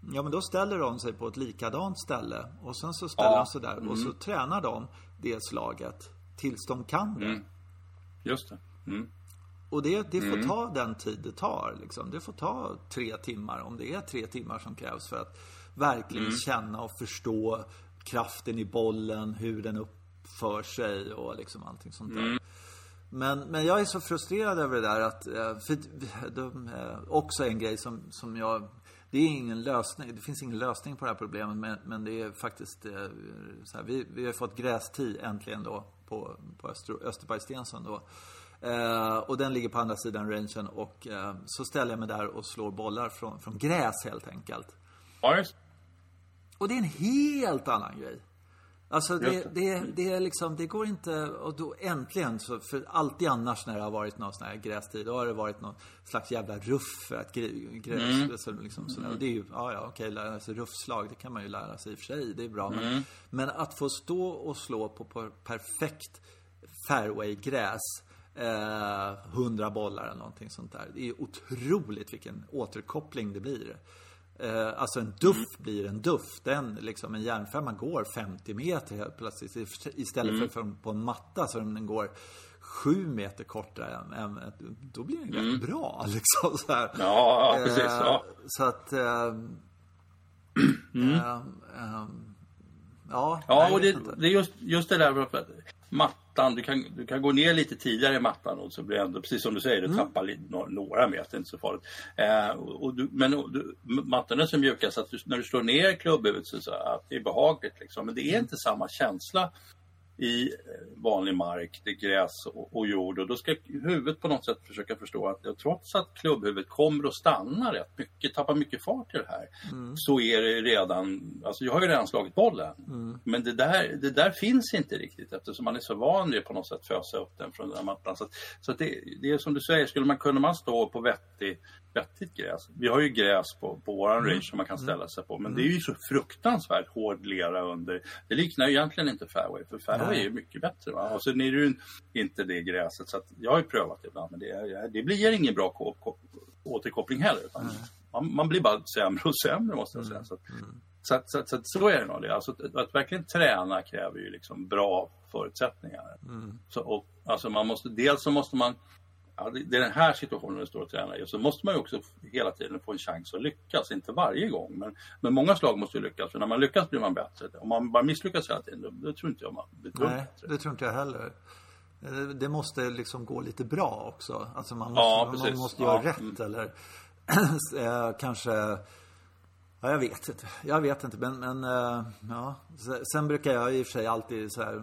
Ja men då ställer de sig på ett likadant ställe och sen så ställer ja. de sig där mm. och så mm. tränar de det slaget tills de kan det. Mm. Just det. Mm. Och det, det får ta den tid det tar. Liksom. Det får ta tre timmar, om det är tre timmar som krävs för att verkligen känna och förstå kraften i bollen, hur den uppför sig och liksom allting sånt där. Men, men jag är så frustrerad över det där att, eh, för de, eh, också en grej som, som jag det är ingen lösning, det finns ingen lösning på det här problemet men, men det är faktiskt eh, så här, vi, vi har fått grästid äntligen då på, på Öster, Österbergstensson då. Eh, och den ligger på andra sidan rangen och eh, så ställer jag mig där och slår bollar från, från gräs helt enkelt. Ja, just Och det är en helt annan grej. Alltså det, det, det är liksom, det går inte, och då äntligen så, för alltid annars när det har varit någon sån här grästid, då har det varit någon slags jävla ruff för att gre- gräs, så liksom sådär. Och det är ju, ja ja okej, lära sig ruffslag, det kan man ju lära sig i och för sig, det är bra. Men, men att få stå och slå på, på perfekt fairwaygräs, eh, 100 bollar eller någonting sånt där. Det är otroligt vilken återkoppling det blir. Eh, alltså en duff blir en duff. Den, liksom, en järnfemma går 50 meter helt plötsligt. Istället för på en matta så den går 7 meter kortare. Än, än, då blir den rätt bra <laughs> liksom. Så här. Ja, ja, precis. Eh, Ja. Så att... Eh, eh, eh, ja, och det, det är just, just det där för att mattan, du kan, du kan gå ner lite tidigare i mattan och så blir ändå, precis som du säger, Mm. du tappar li, några, meter, inte så farligt. Eh, och, du, men du, mattan är så mjuka så att du, när du slår ner klubbhuvudet så, så att det är behagligt liksom. Men det är inte samma känsla i vanlig mark, det är gräs och, och jord och då ska huvudet på något sätt försöka förstå att trots att klubbhuvudet kommer att stanna rätt mycket, tappar mycket fart i det här, så är det redan, alltså jag har ju redan slagit bollen. Men det där, det där finns inte riktigt eftersom man är så van vid på något sätt fösa upp den från den mattan. Så, så det, det är som du säger, skulle man kunna man stå på vettig, vettigt gräs. Vi har ju gräs på, på våran range som man kan ställa sig på men det är ju så fruktansvärt hård lera under. Det liknar ju egentligen inte fairway för fairway Nej. är ju mycket bättre. Va? Och sen är det ju inte det gräset så att jag har ju prövat det ibland men det, det blir ingen bra ko- ko- återkoppling heller. Utan man, man blir bara sämre och sämre måste jag säga. Så, att, så, att, så, att, så, att, så är det nog. Det. Alltså, att, att verkligen träna kräver ju liksom bra förutsättningar. Så, och, alltså man måste, dels så måste man Ja, det är den här situationen du står och tränar i. Så måste man ju också hela tiden få en chans att lyckas. Inte varje gång, men, men många slag måste ju lyckas. För när man lyckas blir man bättre. Om man bara misslyckas hela tiden, då, då tror inte jag man blir Nej, bättre. det tror inte jag heller. Eh, Det måste liksom gå lite bra också. Alltså man måste, Ja, man måste göra Ja, rätt eller <clears throat> eh, kanske Ja, jag vet inte. Jag vet inte, men, men eh, ja. Se- Sen brukar jag i och för sig alltid så här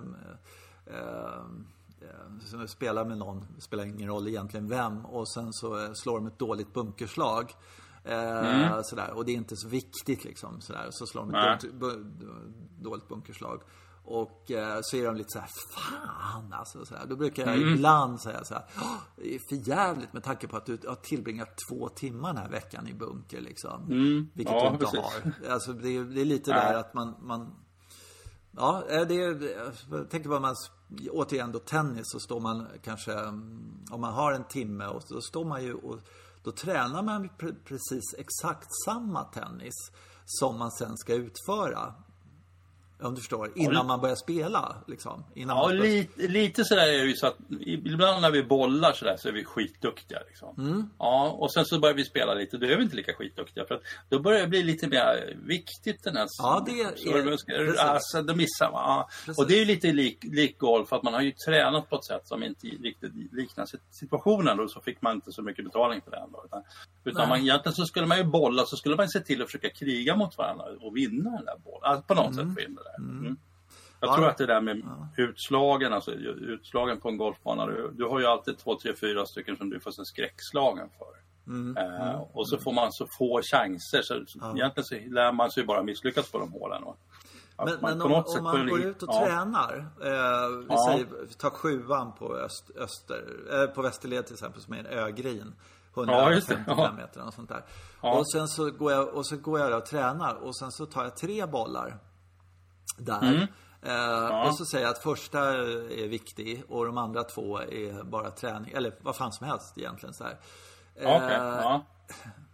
eh, eh, så spela med någon, spelar ingen roll egentligen vem, och sen så eh, slår de ett dåligt bunkerslag. Eh, sådär. Och det är inte så viktigt liksom. Sådär. Så slår de ett bu, dåligt bunkerslag. Och eh, så är de lite så här, fan alltså. Så här. Då brukar jag ibland säga så här, "Åh, det är för jävligt med tanke på att du har tillbringat två timmar den här veckan i bunker liksom. Vilket Ja, du inte precis. har. Alltså det är, det är lite Nej. där att man, man Ja, eh, det är, jag tänker på man, återigen då tennis så står man kanske, mm, om man har en timme och så står man ju och då tränar man precis exakt samma tennis som man sen ska utföra. Om du förstår, innan man börjar spela liksom. Innan Ja, börjar- lite, lite sådär är det ju så att ibland när vi bollar sådär så är vi skitduktiga. Liksom. Mm. Ja, och sen så börjar vi spela lite, då är vi inte lika skitduktiga. För att då börjar det bli lite mer viktigt den här... Ja, det är- så är precis. Alltså, då missar man. Ja. Och det är ju lite lik, lik golf, att man har ju tränat på ett sätt som inte riktigt liknar sit- situationen. Och så fick man inte så mycket betalning för den. Då, utan utan man, egentligen så skulle man ju bolla, så skulle man se till att försöka kriga mot varandra och vinna den där bollen. Alltså, på något sätt in det där. Mm. Jag Ja. tror att det där med utslagen, alltså utslagen på en golfbana. Du, du har ju alltid två, tre, fyra stycken som du får sen skräckslagen för. Mm, Eh, och så får man så få chanser. Så, så Egentligen så lär man sig bara misslyckas på de hålen. Och, Men, man men om, om man går ut och ja. tränar. Eh, vi Ja. säger, ta sjuan på, öst, öster, eh, på Västerled till exempel som är en ögrin. Ja, just det. 155 Ja. meter och sånt där. Ja. Och sen så går jag och så går jag och tränar och sen så tar jag tre bollar där. Mm. Eh, Och så säger jag att första är viktig och de andra två är bara träning, eller vad fan som helst egentligen så här. Ja. Eh, Ja.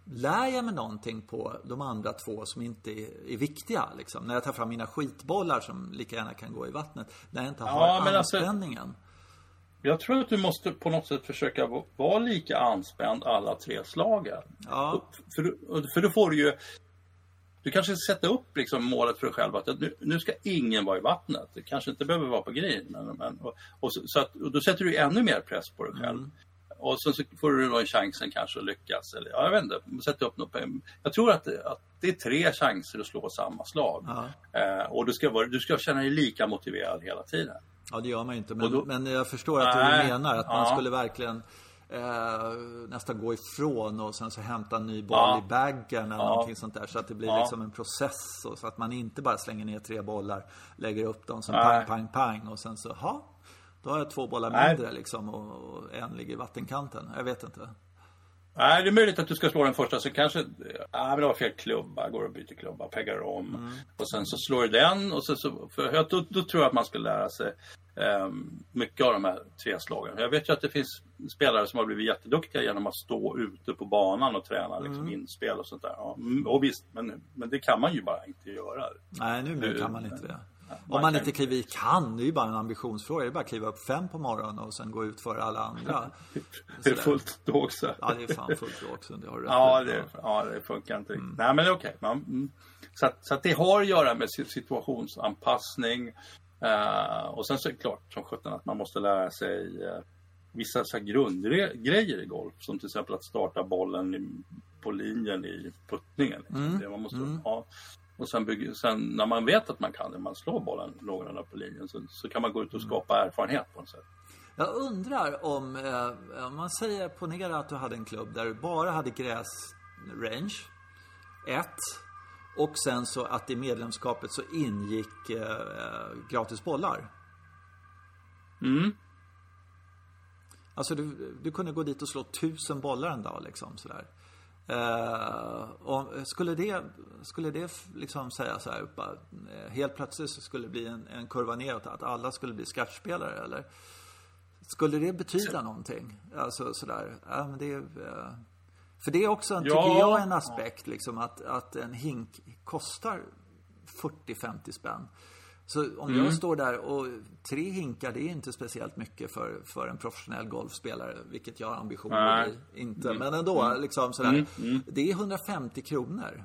Lär jag mig någonting på de andra två som inte är, är viktiga? Liksom? När jag tar fram mina skitbollar som lika gärna kan gå i vattnet. När jag inte Ja, har men alltså- anspänningen. Jag tror att du måste på något sätt försöka vara lika anspänd alla tre slagen. Ja. För, för då får du ju du kanske sätter upp liksom målet för dig själv att nu, nu ska ingen vara i vattnet. Det kanske inte behöver vara på green. Men, men, och, och, så, så att, och då sätter du ännu mer press på dig själv. Mm. Och så, så får du då en chansen kanske att lyckas. Eller, ja, jag vet inte, sätta upp något. Jag tror att det, att det är tre chanser att slå samma slag. Eh, och du ska, vara, du ska känna dig lika motiverad hela tiden. Ja, det gör man ju inte. Men, då, men jag förstår att nej, du menar att man ja. skulle verkligen eh, nästan gå ifrån och sen så hämta en ny boll Ja. i baggen eller Ja. någonting sånt där. Så att det blir Ja. liksom en process. Och, så att man inte bara slänger ner tre bollar, lägger upp dem som Nej. pang, pang, pang och sen så, ha då har jag två bollar Nej. mindre liksom och, och en ligger i vattenkanten. Jag vet inte. Nej, det är möjligt att du ska slå den första så kanske, ja men det var fel klubba, går och byter klubba, peggar om. Mm. Och sen så slår du den och så, så för då, då tror jag att man ska lära sig mycket av de här tre slagen. Jag vet ju att det finns spelare som har blivit jätteduktiga genom att stå ute på banan och träna liksom, Mm. inspel och sånt där. Ja, mm, och visst, men, men det kan man ju bara inte göra. Nej, nu Du- kan man inte det. man Om man inte kliver i kan, det är ju bara en ambitionsfråga. Det är bara att kliva upp fem på morgonen och sen gå ut för alla andra. <laughs> Det är fullt då också. Ja, det är fan fullt då också. Det har du Ja det, ja, det funkar inte riktigt. Nej, men okej. Man, mm. så, att, så att det har att göra med si- situationsanpassning. Eh, och sen så är det klart som sjutton att man måste lära sig eh, vissa så grundgrejer i golf. Som till exempel att starta bollen i, på linjen i puttningen. Liksom. Det man måste ha. Och sen, bygga, sen när man vet att man kan det, man slår bollen någorlunda på linjen, så, så kan man gå ut och skapa erfarenhet på något sätt. Jag undrar om, eh, om man säger, ponera att du hade en klubb där du bara hade gräsrange, ett. Och sen så att i medlemskapet så ingick eh, gratis bollar. Mm. Alltså du, du kunde gå dit och slå tusen bollar en dag liksom sådär. Eh, och skulle det, skulle det liksom säga så här, bara, eh, helt plötsligt så skulle det bli en, en kurva neråt, att alla skulle bli skatspelare eller? Skulle det betyda någonting? Alltså sådär, ja men det är, eh, För det är också, en, tycker Ja. jag, en aspekt liksom att, att en hink kostar 40-50 spänn. Så om Mm. jag står där och tre hinkar, det är inte speciellt mycket för, för en professionell golfspelare, vilket jag har ambitioner att Nej. Mm. bli. Inte, men ändå, liksom sådär. Det är 150 kronor.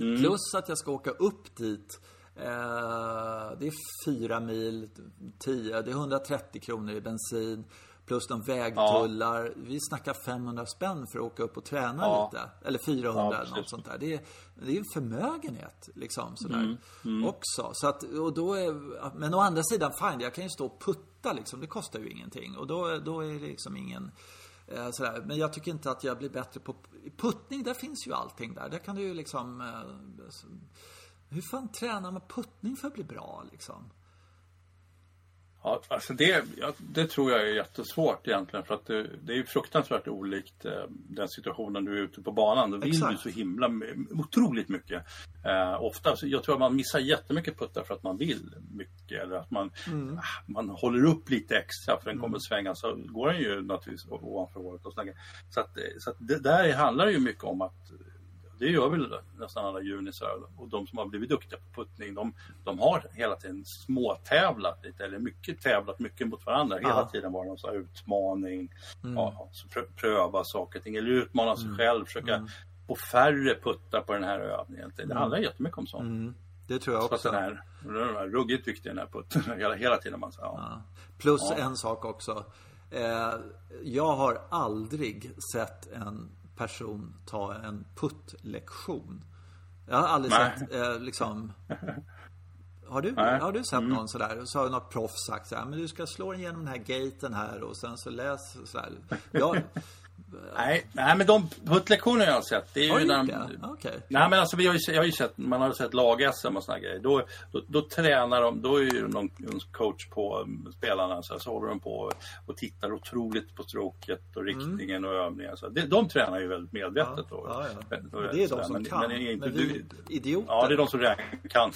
Mm. Plus att jag ska åka upp dit. Eh, det är fyra mil, 10, det är 130 kronor i bensin. Plus de vägtullar. Vi snackar 500 spänn för att åka upp och träna Ja. lite. Eller 400 Ja, eller något sånt där. Det är, det är en förmögenhet liksom sådär. Mm, Också. Så att, och då är, men å andra sidan, fine, jag kan ju stå och putta liksom. Det kostar ju ingenting. Och då, då är det liksom ingen eh, sådär. Men jag tycker inte att jag blir bättre på puttning. Där finns ju allting där. Där kan du ju liksom eh, hur fan tränar man puttning för att bli bra liksom? Ja, alltså det, det tror jag är jättesvårt egentligen för att det, det är fruktansvärt olikt eh, den situationen du är ute på banan. Då vill Exakt. du så himla otroligt mycket. Eh, ofta, så jag tror att man missar jättemycket puttar för att man vill mycket eller att man, Mm. ah, man håller upp lite extra för den kommer svänga så går den ju naturligtvis ovanför håret och sådär. Så att, så att det där handlar ju mycket om att det gör väl nästan alla junisar och de som har blivit duktiga på puttning de, de har hela tiden småtävlat lite eller mycket tävlat mycket mot varandra. Hela Ja. tiden var det någon utmaning. Ja, så prö- pröva saker och ting eller utmana sig själv, försöka få färre puttar på den här övningen. Det handlar jättemycket om sånt. Mm, det tror jag Så också. den här, den här ruggigt viktig den här putten <laughs> hela, hela tiden. Man, säger, ja. Ja. Plus Ja. en sak också. Eh, jag har aldrig sett en person ta en puttlektion. Jag har aldrig Nej. sett eh, liksom <laughs> har du, Nej. har du sett någon sådär? Så har något proffs sagt så här, men du ska slå den genom den här gaten här och sen så läs sådär. Jag, <laughs> Nej, nej, men de puttlektioner jag har sett, det är har ju du när gjort de, det? Okej. Nej men alltså vi har ju, jag har ju sett, man har ju sett lag-SM och såna grejer. Då, då, då tränar de, då är ju någon, coach på um, spelarna så, här, så håller de på och tittar otroligt på stroket och riktningen och övningar. Så de, de tränar ju väldigt medvetet. Ja, ja. Men- Men det är de som men, kan. Men, är inte, Men vi du, idioter. ja, det är de som kan.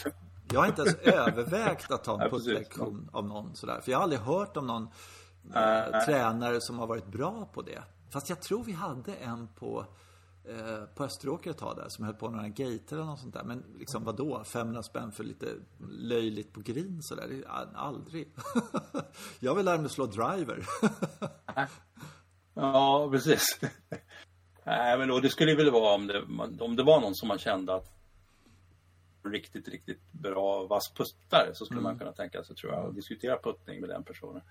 Jag har inte ens <laughs> övervägt att ta en Ja, puttlektion av någon sådär. För jag har aldrig hört om någon nej. tränare som har varit bra på det. Fast jag tror vi hade en på eh, på Österåker ett tag där som höll på med några gater eller något sånt där. Men liksom vadå? 500 spänn för lite löjligt på green sådär? Aldrig. <laughs> jag vill lära mig slå driver. <laughs> Ja, precis. <laughs> Nej, men då, det skulle väl vara om det, om det var någon som man kände att riktigt, riktigt bra vass puttare så skulle mm. man kunna tänka sig, tror jag, att diskutera puttning med den personen.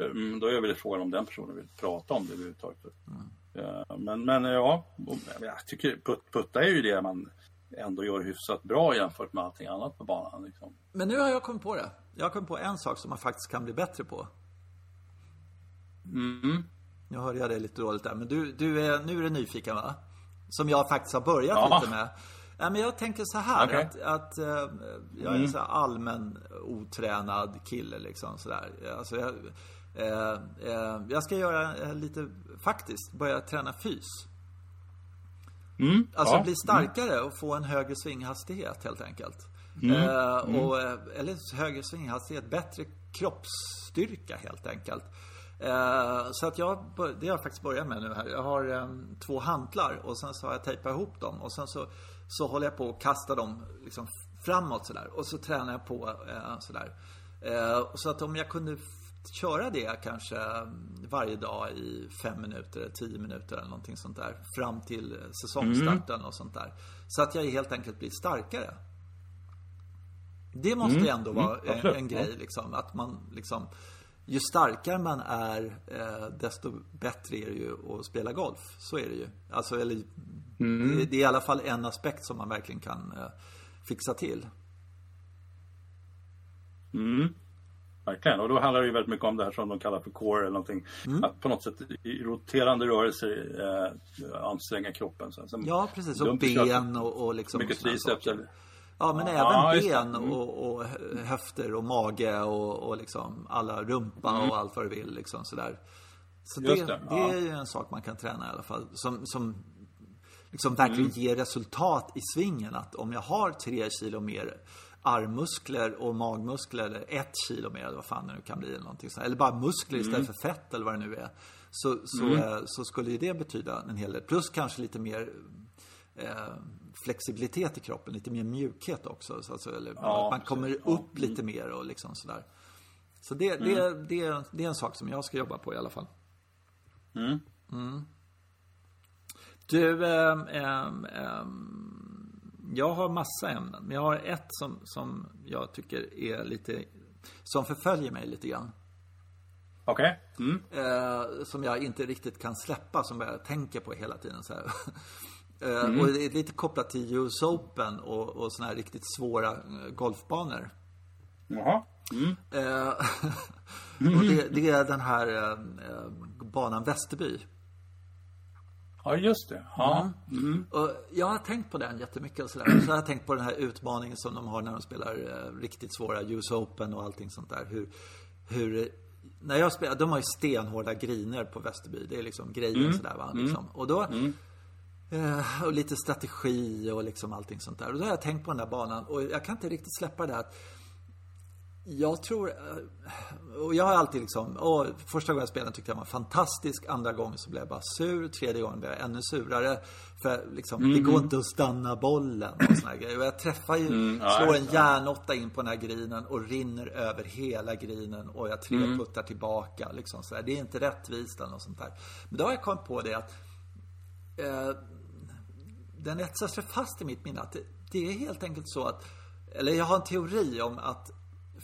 Mm. Då är väl frågan om den personen vill prata om det överhuvudtaget. Mm. Ja, men, men ja, jag tycker put, putta är ju det man ändå gör hyfsat bra jämfört med allting annat på banan. Liksom. Men nu har jag kommit på det. Jag har kommit på en sak som man faktiskt kan bli bättre på. Mm. Nu hörde jag det lite dåligt där, men du, du är, nu är du nyfiken va? Som jag faktiskt har börjat ja. lite med. Ja, men jag tänker så här okay. att, att uh, jag är en mm. så allmän otränad kille liksom sådär. Alltså, jag, uh, uh, jag ska göra lite, faktiskt, börja träna fys. Mm. Alltså ja. bli starkare och få en högre svinghastighet helt enkelt. Mm. Mm. Och, eller högre svinghastighet, bättre kroppsstyrka helt enkelt. Eh, så att jag, det har jag faktiskt börjat med nu här. Jag har um, två hantlar och sen så har jag tejpat ihop dem och sen så, så håller jag på att kasta dem liksom framåt sådär. Och så tränar jag på uh, sådär. Uh, så att om jag kunde köra det kanske varje dag i fem minuter, tio minuter eller någonting sånt där. Fram till säsongstarten mm. och sånt där. Så att jag helt enkelt blir starkare. Det måste mm. ju ändå vara mm. en, en, grej liksom. Att man liksom ju starkare man är, eh, desto bättre är det ju att spela golf. Så är det ju. Alltså, eller, mm. det, det, är i alla fall en aspekt som man verkligen kan eh, fixa till. Mm. Verkligen, och då handlar det ju väldigt mycket om det här som de kallar för core eller någonting. Mm. Att på något sätt i roterande rörelser eh, anstränga kroppen. Så, ja, precis. Och ben och, och liksom Mycket triceps Ja, men ja, även ben mm. och, och, höfter och mage och, och liksom alla rumpa mm. och allt vad du vill. Liksom sådär. Så det, det, det är ju en sak man kan träna i alla fall. Som, som liksom verkligen mm. ger resultat i svingen. Att om jag har tre kilo mer armmuskler och magmuskler eller ett kilo mer eller vad fan det nu kan bli eller någonting sånt. Eller bara muskler istället mm. för fett eller vad det nu är. Så, så, mm. Eh, så skulle ju det betyda en hel del. Plus kanske lite mer eh, flexibilitet i kroppen, lite mer mjukhet också. Så, alltså, eller, ja, att man kommer upp ja. Mm. lite mer och liksom sådär. Så det, mm. det, det, det är en sak som jag ska jobba på i alla fall. Mm. Mm. Du, ähm, ähm, jag har massa ämnen. Men jag har ett som, som jag tycker är lite, som förföljer mig lite grann. Okej. Okay. Mm. Eh, som jag inte riktigt kan släppa, som jag tänker på hela tiden. Så. <laughs> Eh, mm. Och det är lite kopplat till US Open och, och såna här riktigt svåra eh, golfbanor. Jaha. Mm. Eh, <laughs> och det, det, är den här banan Västerby. Ja, just det. Ja. Mm. mm. Och jag har tänkt på den jättemycket och sådär. Så jag har tänkt på den här utmaningen som de har när de spelar riktigt svåra US Open och allting sånt där. Hur, hur när jag spelar, de har ju stenhårda griner på Västerby. Det är liksom grejen mm. sådär va. Liksom. Mm. Och då mm. Eh, och lite strategi och liksom allting sånt där. Och då har jag tänkt på den där banan och jag kan inte riktigt släppa det här att jag tror, eh, och jag har alltid liksom, och första gången jag spelade tyckte jag var fantastisk, andra gången så blev jag bara sur, tredje gången blev jag ännu surare. För liksom, mm. det går inte att stanna bollen och såna grejer. Och jag träffar ju, mm, ja, slår en järnåtta in på den här grinen och rinner över hela grinen och jag tre mm. tillbaka. Liksom så Det är inte rättvist eller något sånt där. Men då har jag kommit på det att eh, den etsar sig fast i mitt minne. Att det, det, är helt enkelt så att, eller jag har en teori om att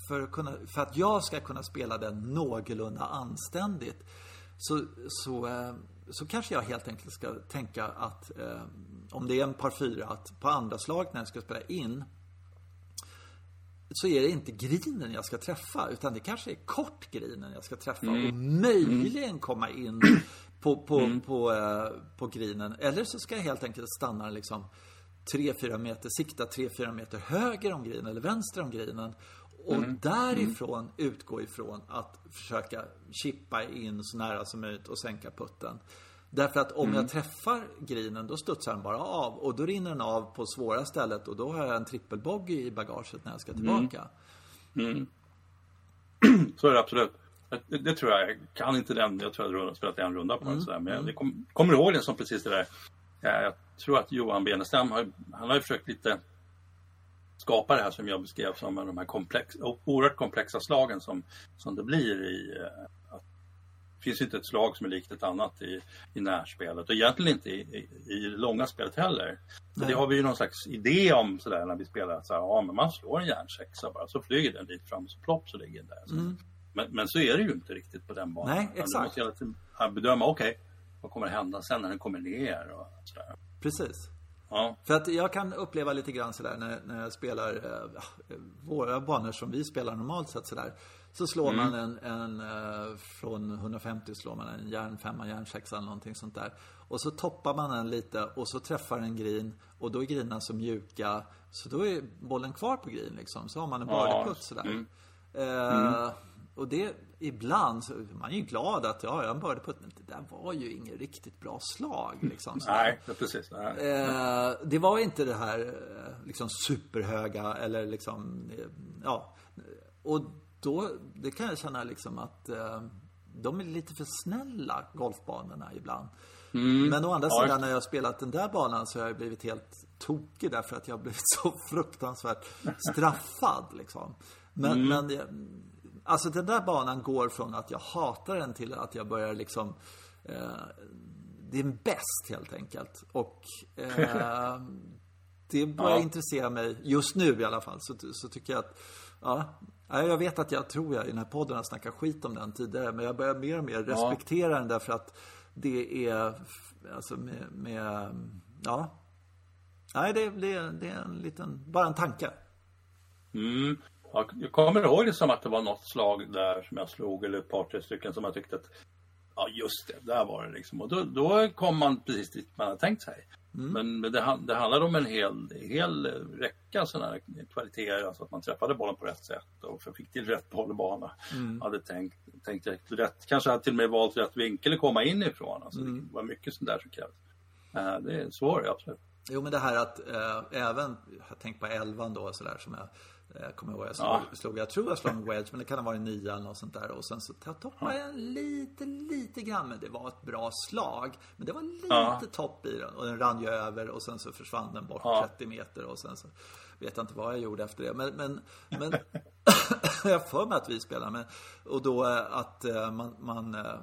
för att, kunna, för att jag ska kunna spela den någorlunda anständigt så, så, eh, så kanske jag helt enkelt ska tänka att eh, om det är en par fyra, att på andra slag när jag ska spela in så är det inte grinen jag ska träffa utan det kanske är kort grinen jag ska träffa mm. och möjligen komma in <clears throat> på, på, mm. på, uh, på grinen. Eller så ska jag helt enkelt stanna liksom 3-4 meter, sikta 3-4 meter höger om grinen eller vänster om grinen. Och mm. därifrån mm. utgå ifrån att försöka chippa in så nära som möjligt och sänka putten. Därför att om mm. jag träffar grinen då studsar den bara av och då rinner den av på svåra stället och då har jag en trippelbogey i bagaget när jag ska tillbaka. Mm. mm. Så är det absolut. Det, det, tror jag. Jag kan inte den. Jag tror jag har spelat en runda på den. Mm. Sådär. Men mm. jag kom, kommer ihåg den som precis det där. Ja, jag tror att Johan Benestam har, han har försökt lite skapa det här som jag beskrev som de här komplex, oerhört komplexa slagen som, som det blir i eh, att det finns inte ett slag som är likt ett annat i, i närspelet och egentligen inte i, i, i det långa spelet heller. För det har vi ju någon slags idé om sådär när vi spelar så här, ja men man slår en järnsexa bara så flyger den dit fram så plopp så ligger den där. Så. Mm. Men, men, så är det ju inte riktigt på den banan. Nej, exakt. Du måste hela tiden bedöma, okej, okay, vad kommer att hända sen när den kommer ner och sådär. Precis. Ja. För att jag kan uppleva lite grann sådär när, när jag spelar äh, våra banor som vi spelar normalt sett sådär. Så slår mm. man en, en äh, från 150 slår man en järnfemma, järnsexa eller någonting sånt där. Och så toppar man den lite och så träffar en grin och då är grinerna så mjuka. Så då är bollen kvar på grin liksom. Så har man en bördeputt sådär. Mm. Äh, och det, ibland, så, man är ju glad att ja, jag började på men det där var ju inget riktigt bra slag. Liksom, nej, precis. Nej. Eh, det var inte det här eh, liksom superhöga eller liksom, eh, ja. Och då, det kan jag känna liksom att eh, de är lite för snälla, golfbanorna ibland. Mm. Men å andra ja. sidan när jag har spelat den där banan så har jag blivit helt tokig därför att jag har blivit <laughs> så fruktansvärt straffad liksom. Men, mm. men Alltså den där banan går från att jag hatar den till att jag börjar liksom eh, Det är en bäst helt enkelt. Och eh, <laughs> det börjar ja. intressera mig, just nu i alla fall, så, så tycker jag att Ja, jag vet att jag tror jag i den här podden har snackat skit om den tidigare, men jag börjar mer och mer respektera ja. den därför att det är, alltså med, med ja. Nej, det, det, det är en liten, bara en tanke. Mm. Jag kommer ihåg det som att det var något slag där som jag slog, eller ett par, tre stycken som jag tyckte att Ja just det, där var det liksom. Och då, då kom man precis dit man hade tänkt sig. Mm. Men, men det, det handlade om en hel, hel räcka sådana här kvaliteter. Alltså att man träffade bollen på rätt sätt och fick till rätt bollbana. Mm. Hade tänkt, tänkt rätt, rätt, kanske hade till och med valt rätt vinkel att komma inifrån. Alltså mm. Det var mycket sånt där som krävdes. Uh, det är svårt, absolut. Jo men det här att äh, även, jag tänker på elvan då sådär som jag jag kommer ihåg, jag slog, ja. slog, jag tror jag slog en wedge, men det kan ha varit nio eller något sånt där. Och sen så toppade jag lite, lite grann. Men det var ett bra slag. Men det var lite ja. topp i den. Och den rann ju över och sen så försvann den bort ja. 30 meter. Och sen så vet jag inte vad jag gjorde efter det. Men, men, men <laughs> jag för mig att vi spelade. Men, och då eh, att eh, man, man eh,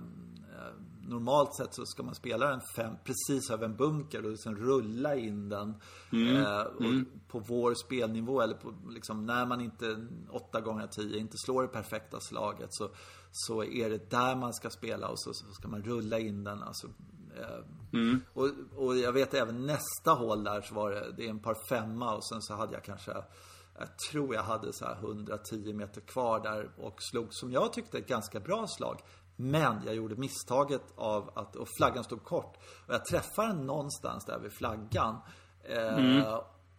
normalt sett så ska man spela den fem, precis över en bunker och sen rulla in den. Mm. Eh, mm. På vår spelnivå eller på, liksom, när man inte 8 gånger 10 inte slår det perfekta slaget så, så är det där man ska spela och så, så ska man rulla in den. Alltså, eh, mm. och, och jag vet även nästa hål där så var det, det är en par femma och sen så hade jag kanske jag tror jag hade så 110 meter kvar där och slog, som jag tyckte, ett ganska bra slag. Men jag gjorde misstaget av att, och flaggan stod kort. Och jag träffade den någonstans där vid flaggan. Eh, mm.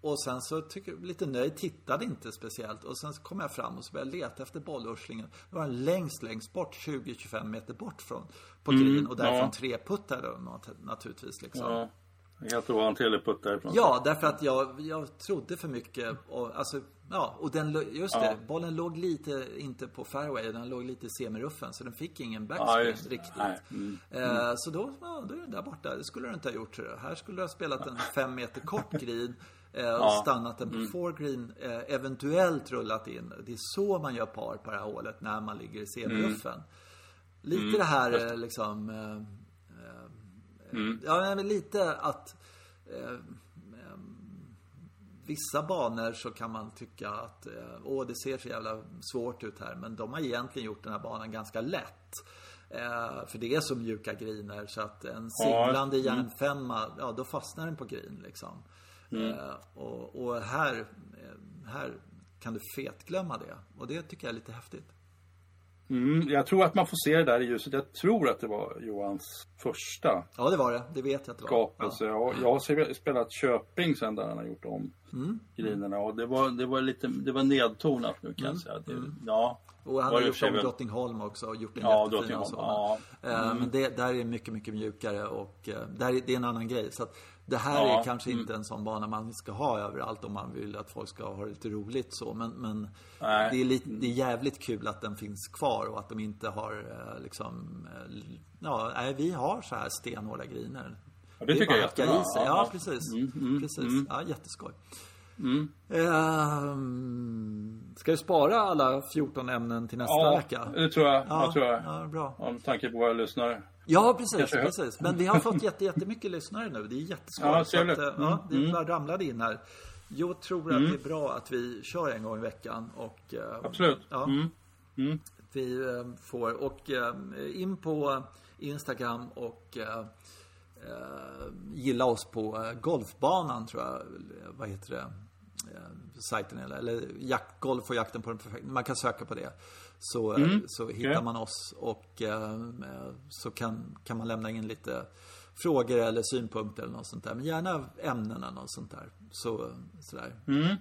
och sen så tycker jag, lite nöjd, tittade inte speciellt. Och sen så kom jag fram och så började leta efter bollurslingen. Då var den längst, längst bort, 20-25 meter bort från, på mm. green. Och därifrån ja. tre puttar då, naturligtvis liksom. Ja. Helt ohanterlig putt därifrån. Ja, därför att jag, jag trodde för mycket. Och, alltså, Ja, och den, just ja. det, bollen låg lite, inte på fairway, den låg lite i semiruffen så den fick ingen backspin ja, riktigt. Mm. Mm. så då, ja, då är den där borta. Det skulle du inte ha gjort. Här skulle du ha spelat en fem meter kort green eh, och stannat den på mm. four green, eh, eventuellt rullat in. Det är så man gör par på det här hålet när man ligger i semiruffen. Mm. Lite mm. det här eh, liksom, mm. ja men lite att vissa banor så kan man tycka att eh, åh, det ser så jävla svårt ut här. Men de har egentligen gjort den här banan ganska lätt. Eh, för det är så mjuka griner så att en singlande ja. Mm. järnfemma, ja då fastnar den på grin liksom. Mm. Eh, och, och, här, eh, här kan du fetglömma det. Och det tycker jag är lite häftigt. Mm, jag tror att man får se det där i ljuset. Jag tror att det var Johans första. Ja, det var det. Det vet jag att det var. Skapelse. Ja. Jag, jag har spelat Köping sen där han har gjort om mm. grinerna. Och det var, det var lite, det var nedtonat nu kan mm. jag säga. Det, mm. ja. Och han har gjort om Drottningholm också och gjort den ja, jättefina och så. Ja. Eh, mm. Men det, där är mycket, mycket mjukare och eh, där är, det är en annan grej. Så att det här ja. är kanske mm. inte en sån bana man ska ha överallt om man vill att folk ska ha det lite roligt så. Men, men det, är lite, det är jävligt kul att den finns kvar och att de inte har eh, liksom Ja, nej, vi har så här stenhårda griner. Ja, det tycker bara jag är jättebra. Ja, Ja, precis. Mm, mm, precis. mm. Ja, jätteskoj. Mm. Ehm, ska du spara alla 14 ämnen till nästa Ja, vecka? det tror jag. Ja, Ja, tror jag. ja, bra. Med tanke på våra lyssnare. Ja, precis, precis. Men vi har fått jätte, jättemycket lyssnare nu. Det är jätteskoj. Ja, att, ja, det Mm, bara ramlade in här. Jag tror att det är bra att vi kör en gång i veckan. Och, eh, Absolut. Ja, Mm. Mm. vi eh, får. Och eh, in på Instagram och gilla oss på golfbanan tror jag. Vad heter det? Sajten eller, eller jakt, golf och jakten på den perfekta. Man kan söka på det. Så, eh, så hittar okej. man oss och eh, så kan, kan man lämna in lite frågor eller synpunkter eller något sånt där. Men gärna ämnen eller något sånt där. Så, sådär. Mm.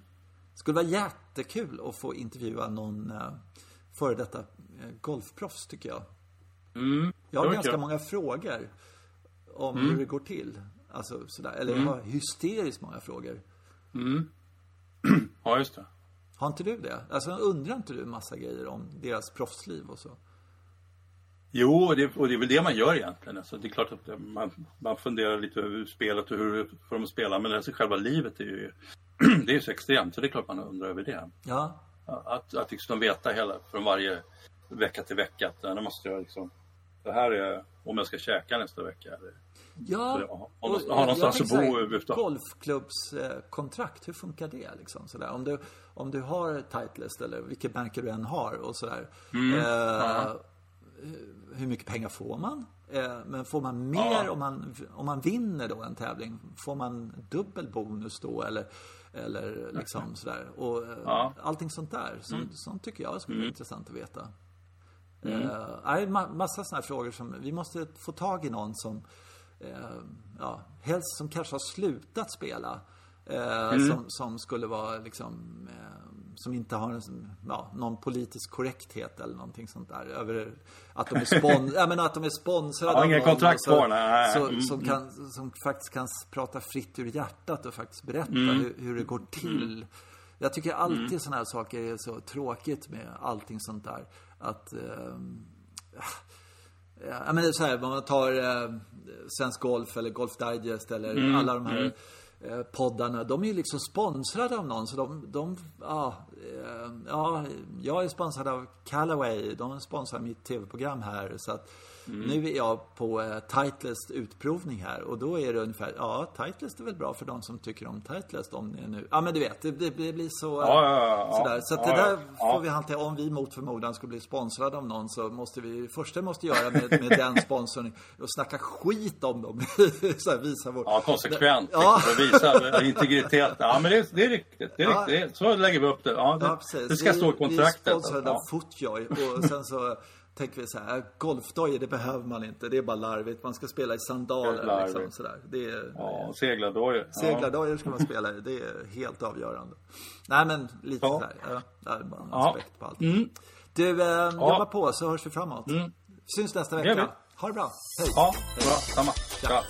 Skulle vara jättekul att få intervjua någon eh, före detta eh, golfproffs tycker jag. Mm. Jag har ganska kul. många frågor om Mm. hur det går till. Alltså sådär. Eller jag har hysteriskt många frågor. <clears throat> Ja, just det. Har inte du det? Alltså undrar inte du massa grejer om deras proffsliv och så? Jo, och det, och det är väl det man gör egentligen. Alltså, det är klart att man, man funderar lite över spelet och hur får de spela. Men alltså, själva livet är ju <clears throat> det är ju så extremt. Så det är klart man undrar över det. Ja, Att, att liksom veta hela, från varje vecka till vecka. Att nu måste jag liksom, det här är om jag ska käka nästa vecka. Eller, ja. Och, någonstans- ha eh, någonstans att bo överhuvudtaget. Golfklubbskontrakt, hur funkar det liksom? Sådär. Om, du, om du har Titleist eller vilket märke du än har och sådär. Mm. Eh, hur mycket pengar får man? Eh, men får man mer Ja. om, man, om man vinner då en tävling? Får man dubbel bonus då eller, eller liksom <laughs> sådär? Och eh, Ja. allting sånt där. Sånt, sånt tycker jag skulle Mm. vara intressant att veta. Eh, nej, ma- massa sådana här frågor som vi måste få tag i någon som eh, ja, helst som kanske har slutat spela. Eh, Mm. som, som skulle vara liksom eh, som inte har en, ja, någon politisk korrekthet eller någonting sånt där. Över att de är, spon <laughs> ja, men att de är sponsrade Ja, någon kontrakt kvar. Så, Mm, som, mm. kan, som faktiskt kan prata fritt ur hjärtat och faktiskt berätta Mm. hur, hur det går till. Jag tycker alltid sådana här saker är så tråkigt med allting sånt där. Att ehm, Ja, men så här, man tar eh, Svensk Golf eller Golf Digest eller Mm, alla de här eh, poddarna. De är ju liksom sponsrade av någon. Så de, de ja, eh, ja, jag är sponsrad av Callaway. De sponsrar mitt tv-program här. Så att Mm. nu är jag på eh, Titleist utprovning här. Och då är det ungefär, ja, Titleist är väl bra för de som tycker om Titleist. Om det är nu, ja men du vet, det, det, det blir så, eh, Ja, ja, ja, ja. sådär. Så det där får vi hantera. Om vi mot förmodan skulle bli sponsrade av någon så måste vi, det första vi måste göra med, med den sponsorn och snacka skit om dem. <laughs> så här, visa vår... Ja, konsekvent. Ja. Liksom, visa integritet. Ja, men det är, det är riktigt. Det är riktigt. Så lägger vi upp det. Ja, det, det ska stå i kontraktet. Vi är sponsrade av. Footjoy och sen så tänker vi så här, golfdojor det behöver man inte. Det är bara larvigt. Man ska spela i sandaler liksom sådär. Det är, Ja, seglardojor. Ja. Seglardojor ska man spela i. Det är helt avgörande. Nej men lite Ja. sådär. Ja, bara en Ja. aspekt på allt. Du, eh, jobba på så hörs vi framåt. Syns nästa vecka. Ha det bra. Hej. Ja, bra. Samma. Tja.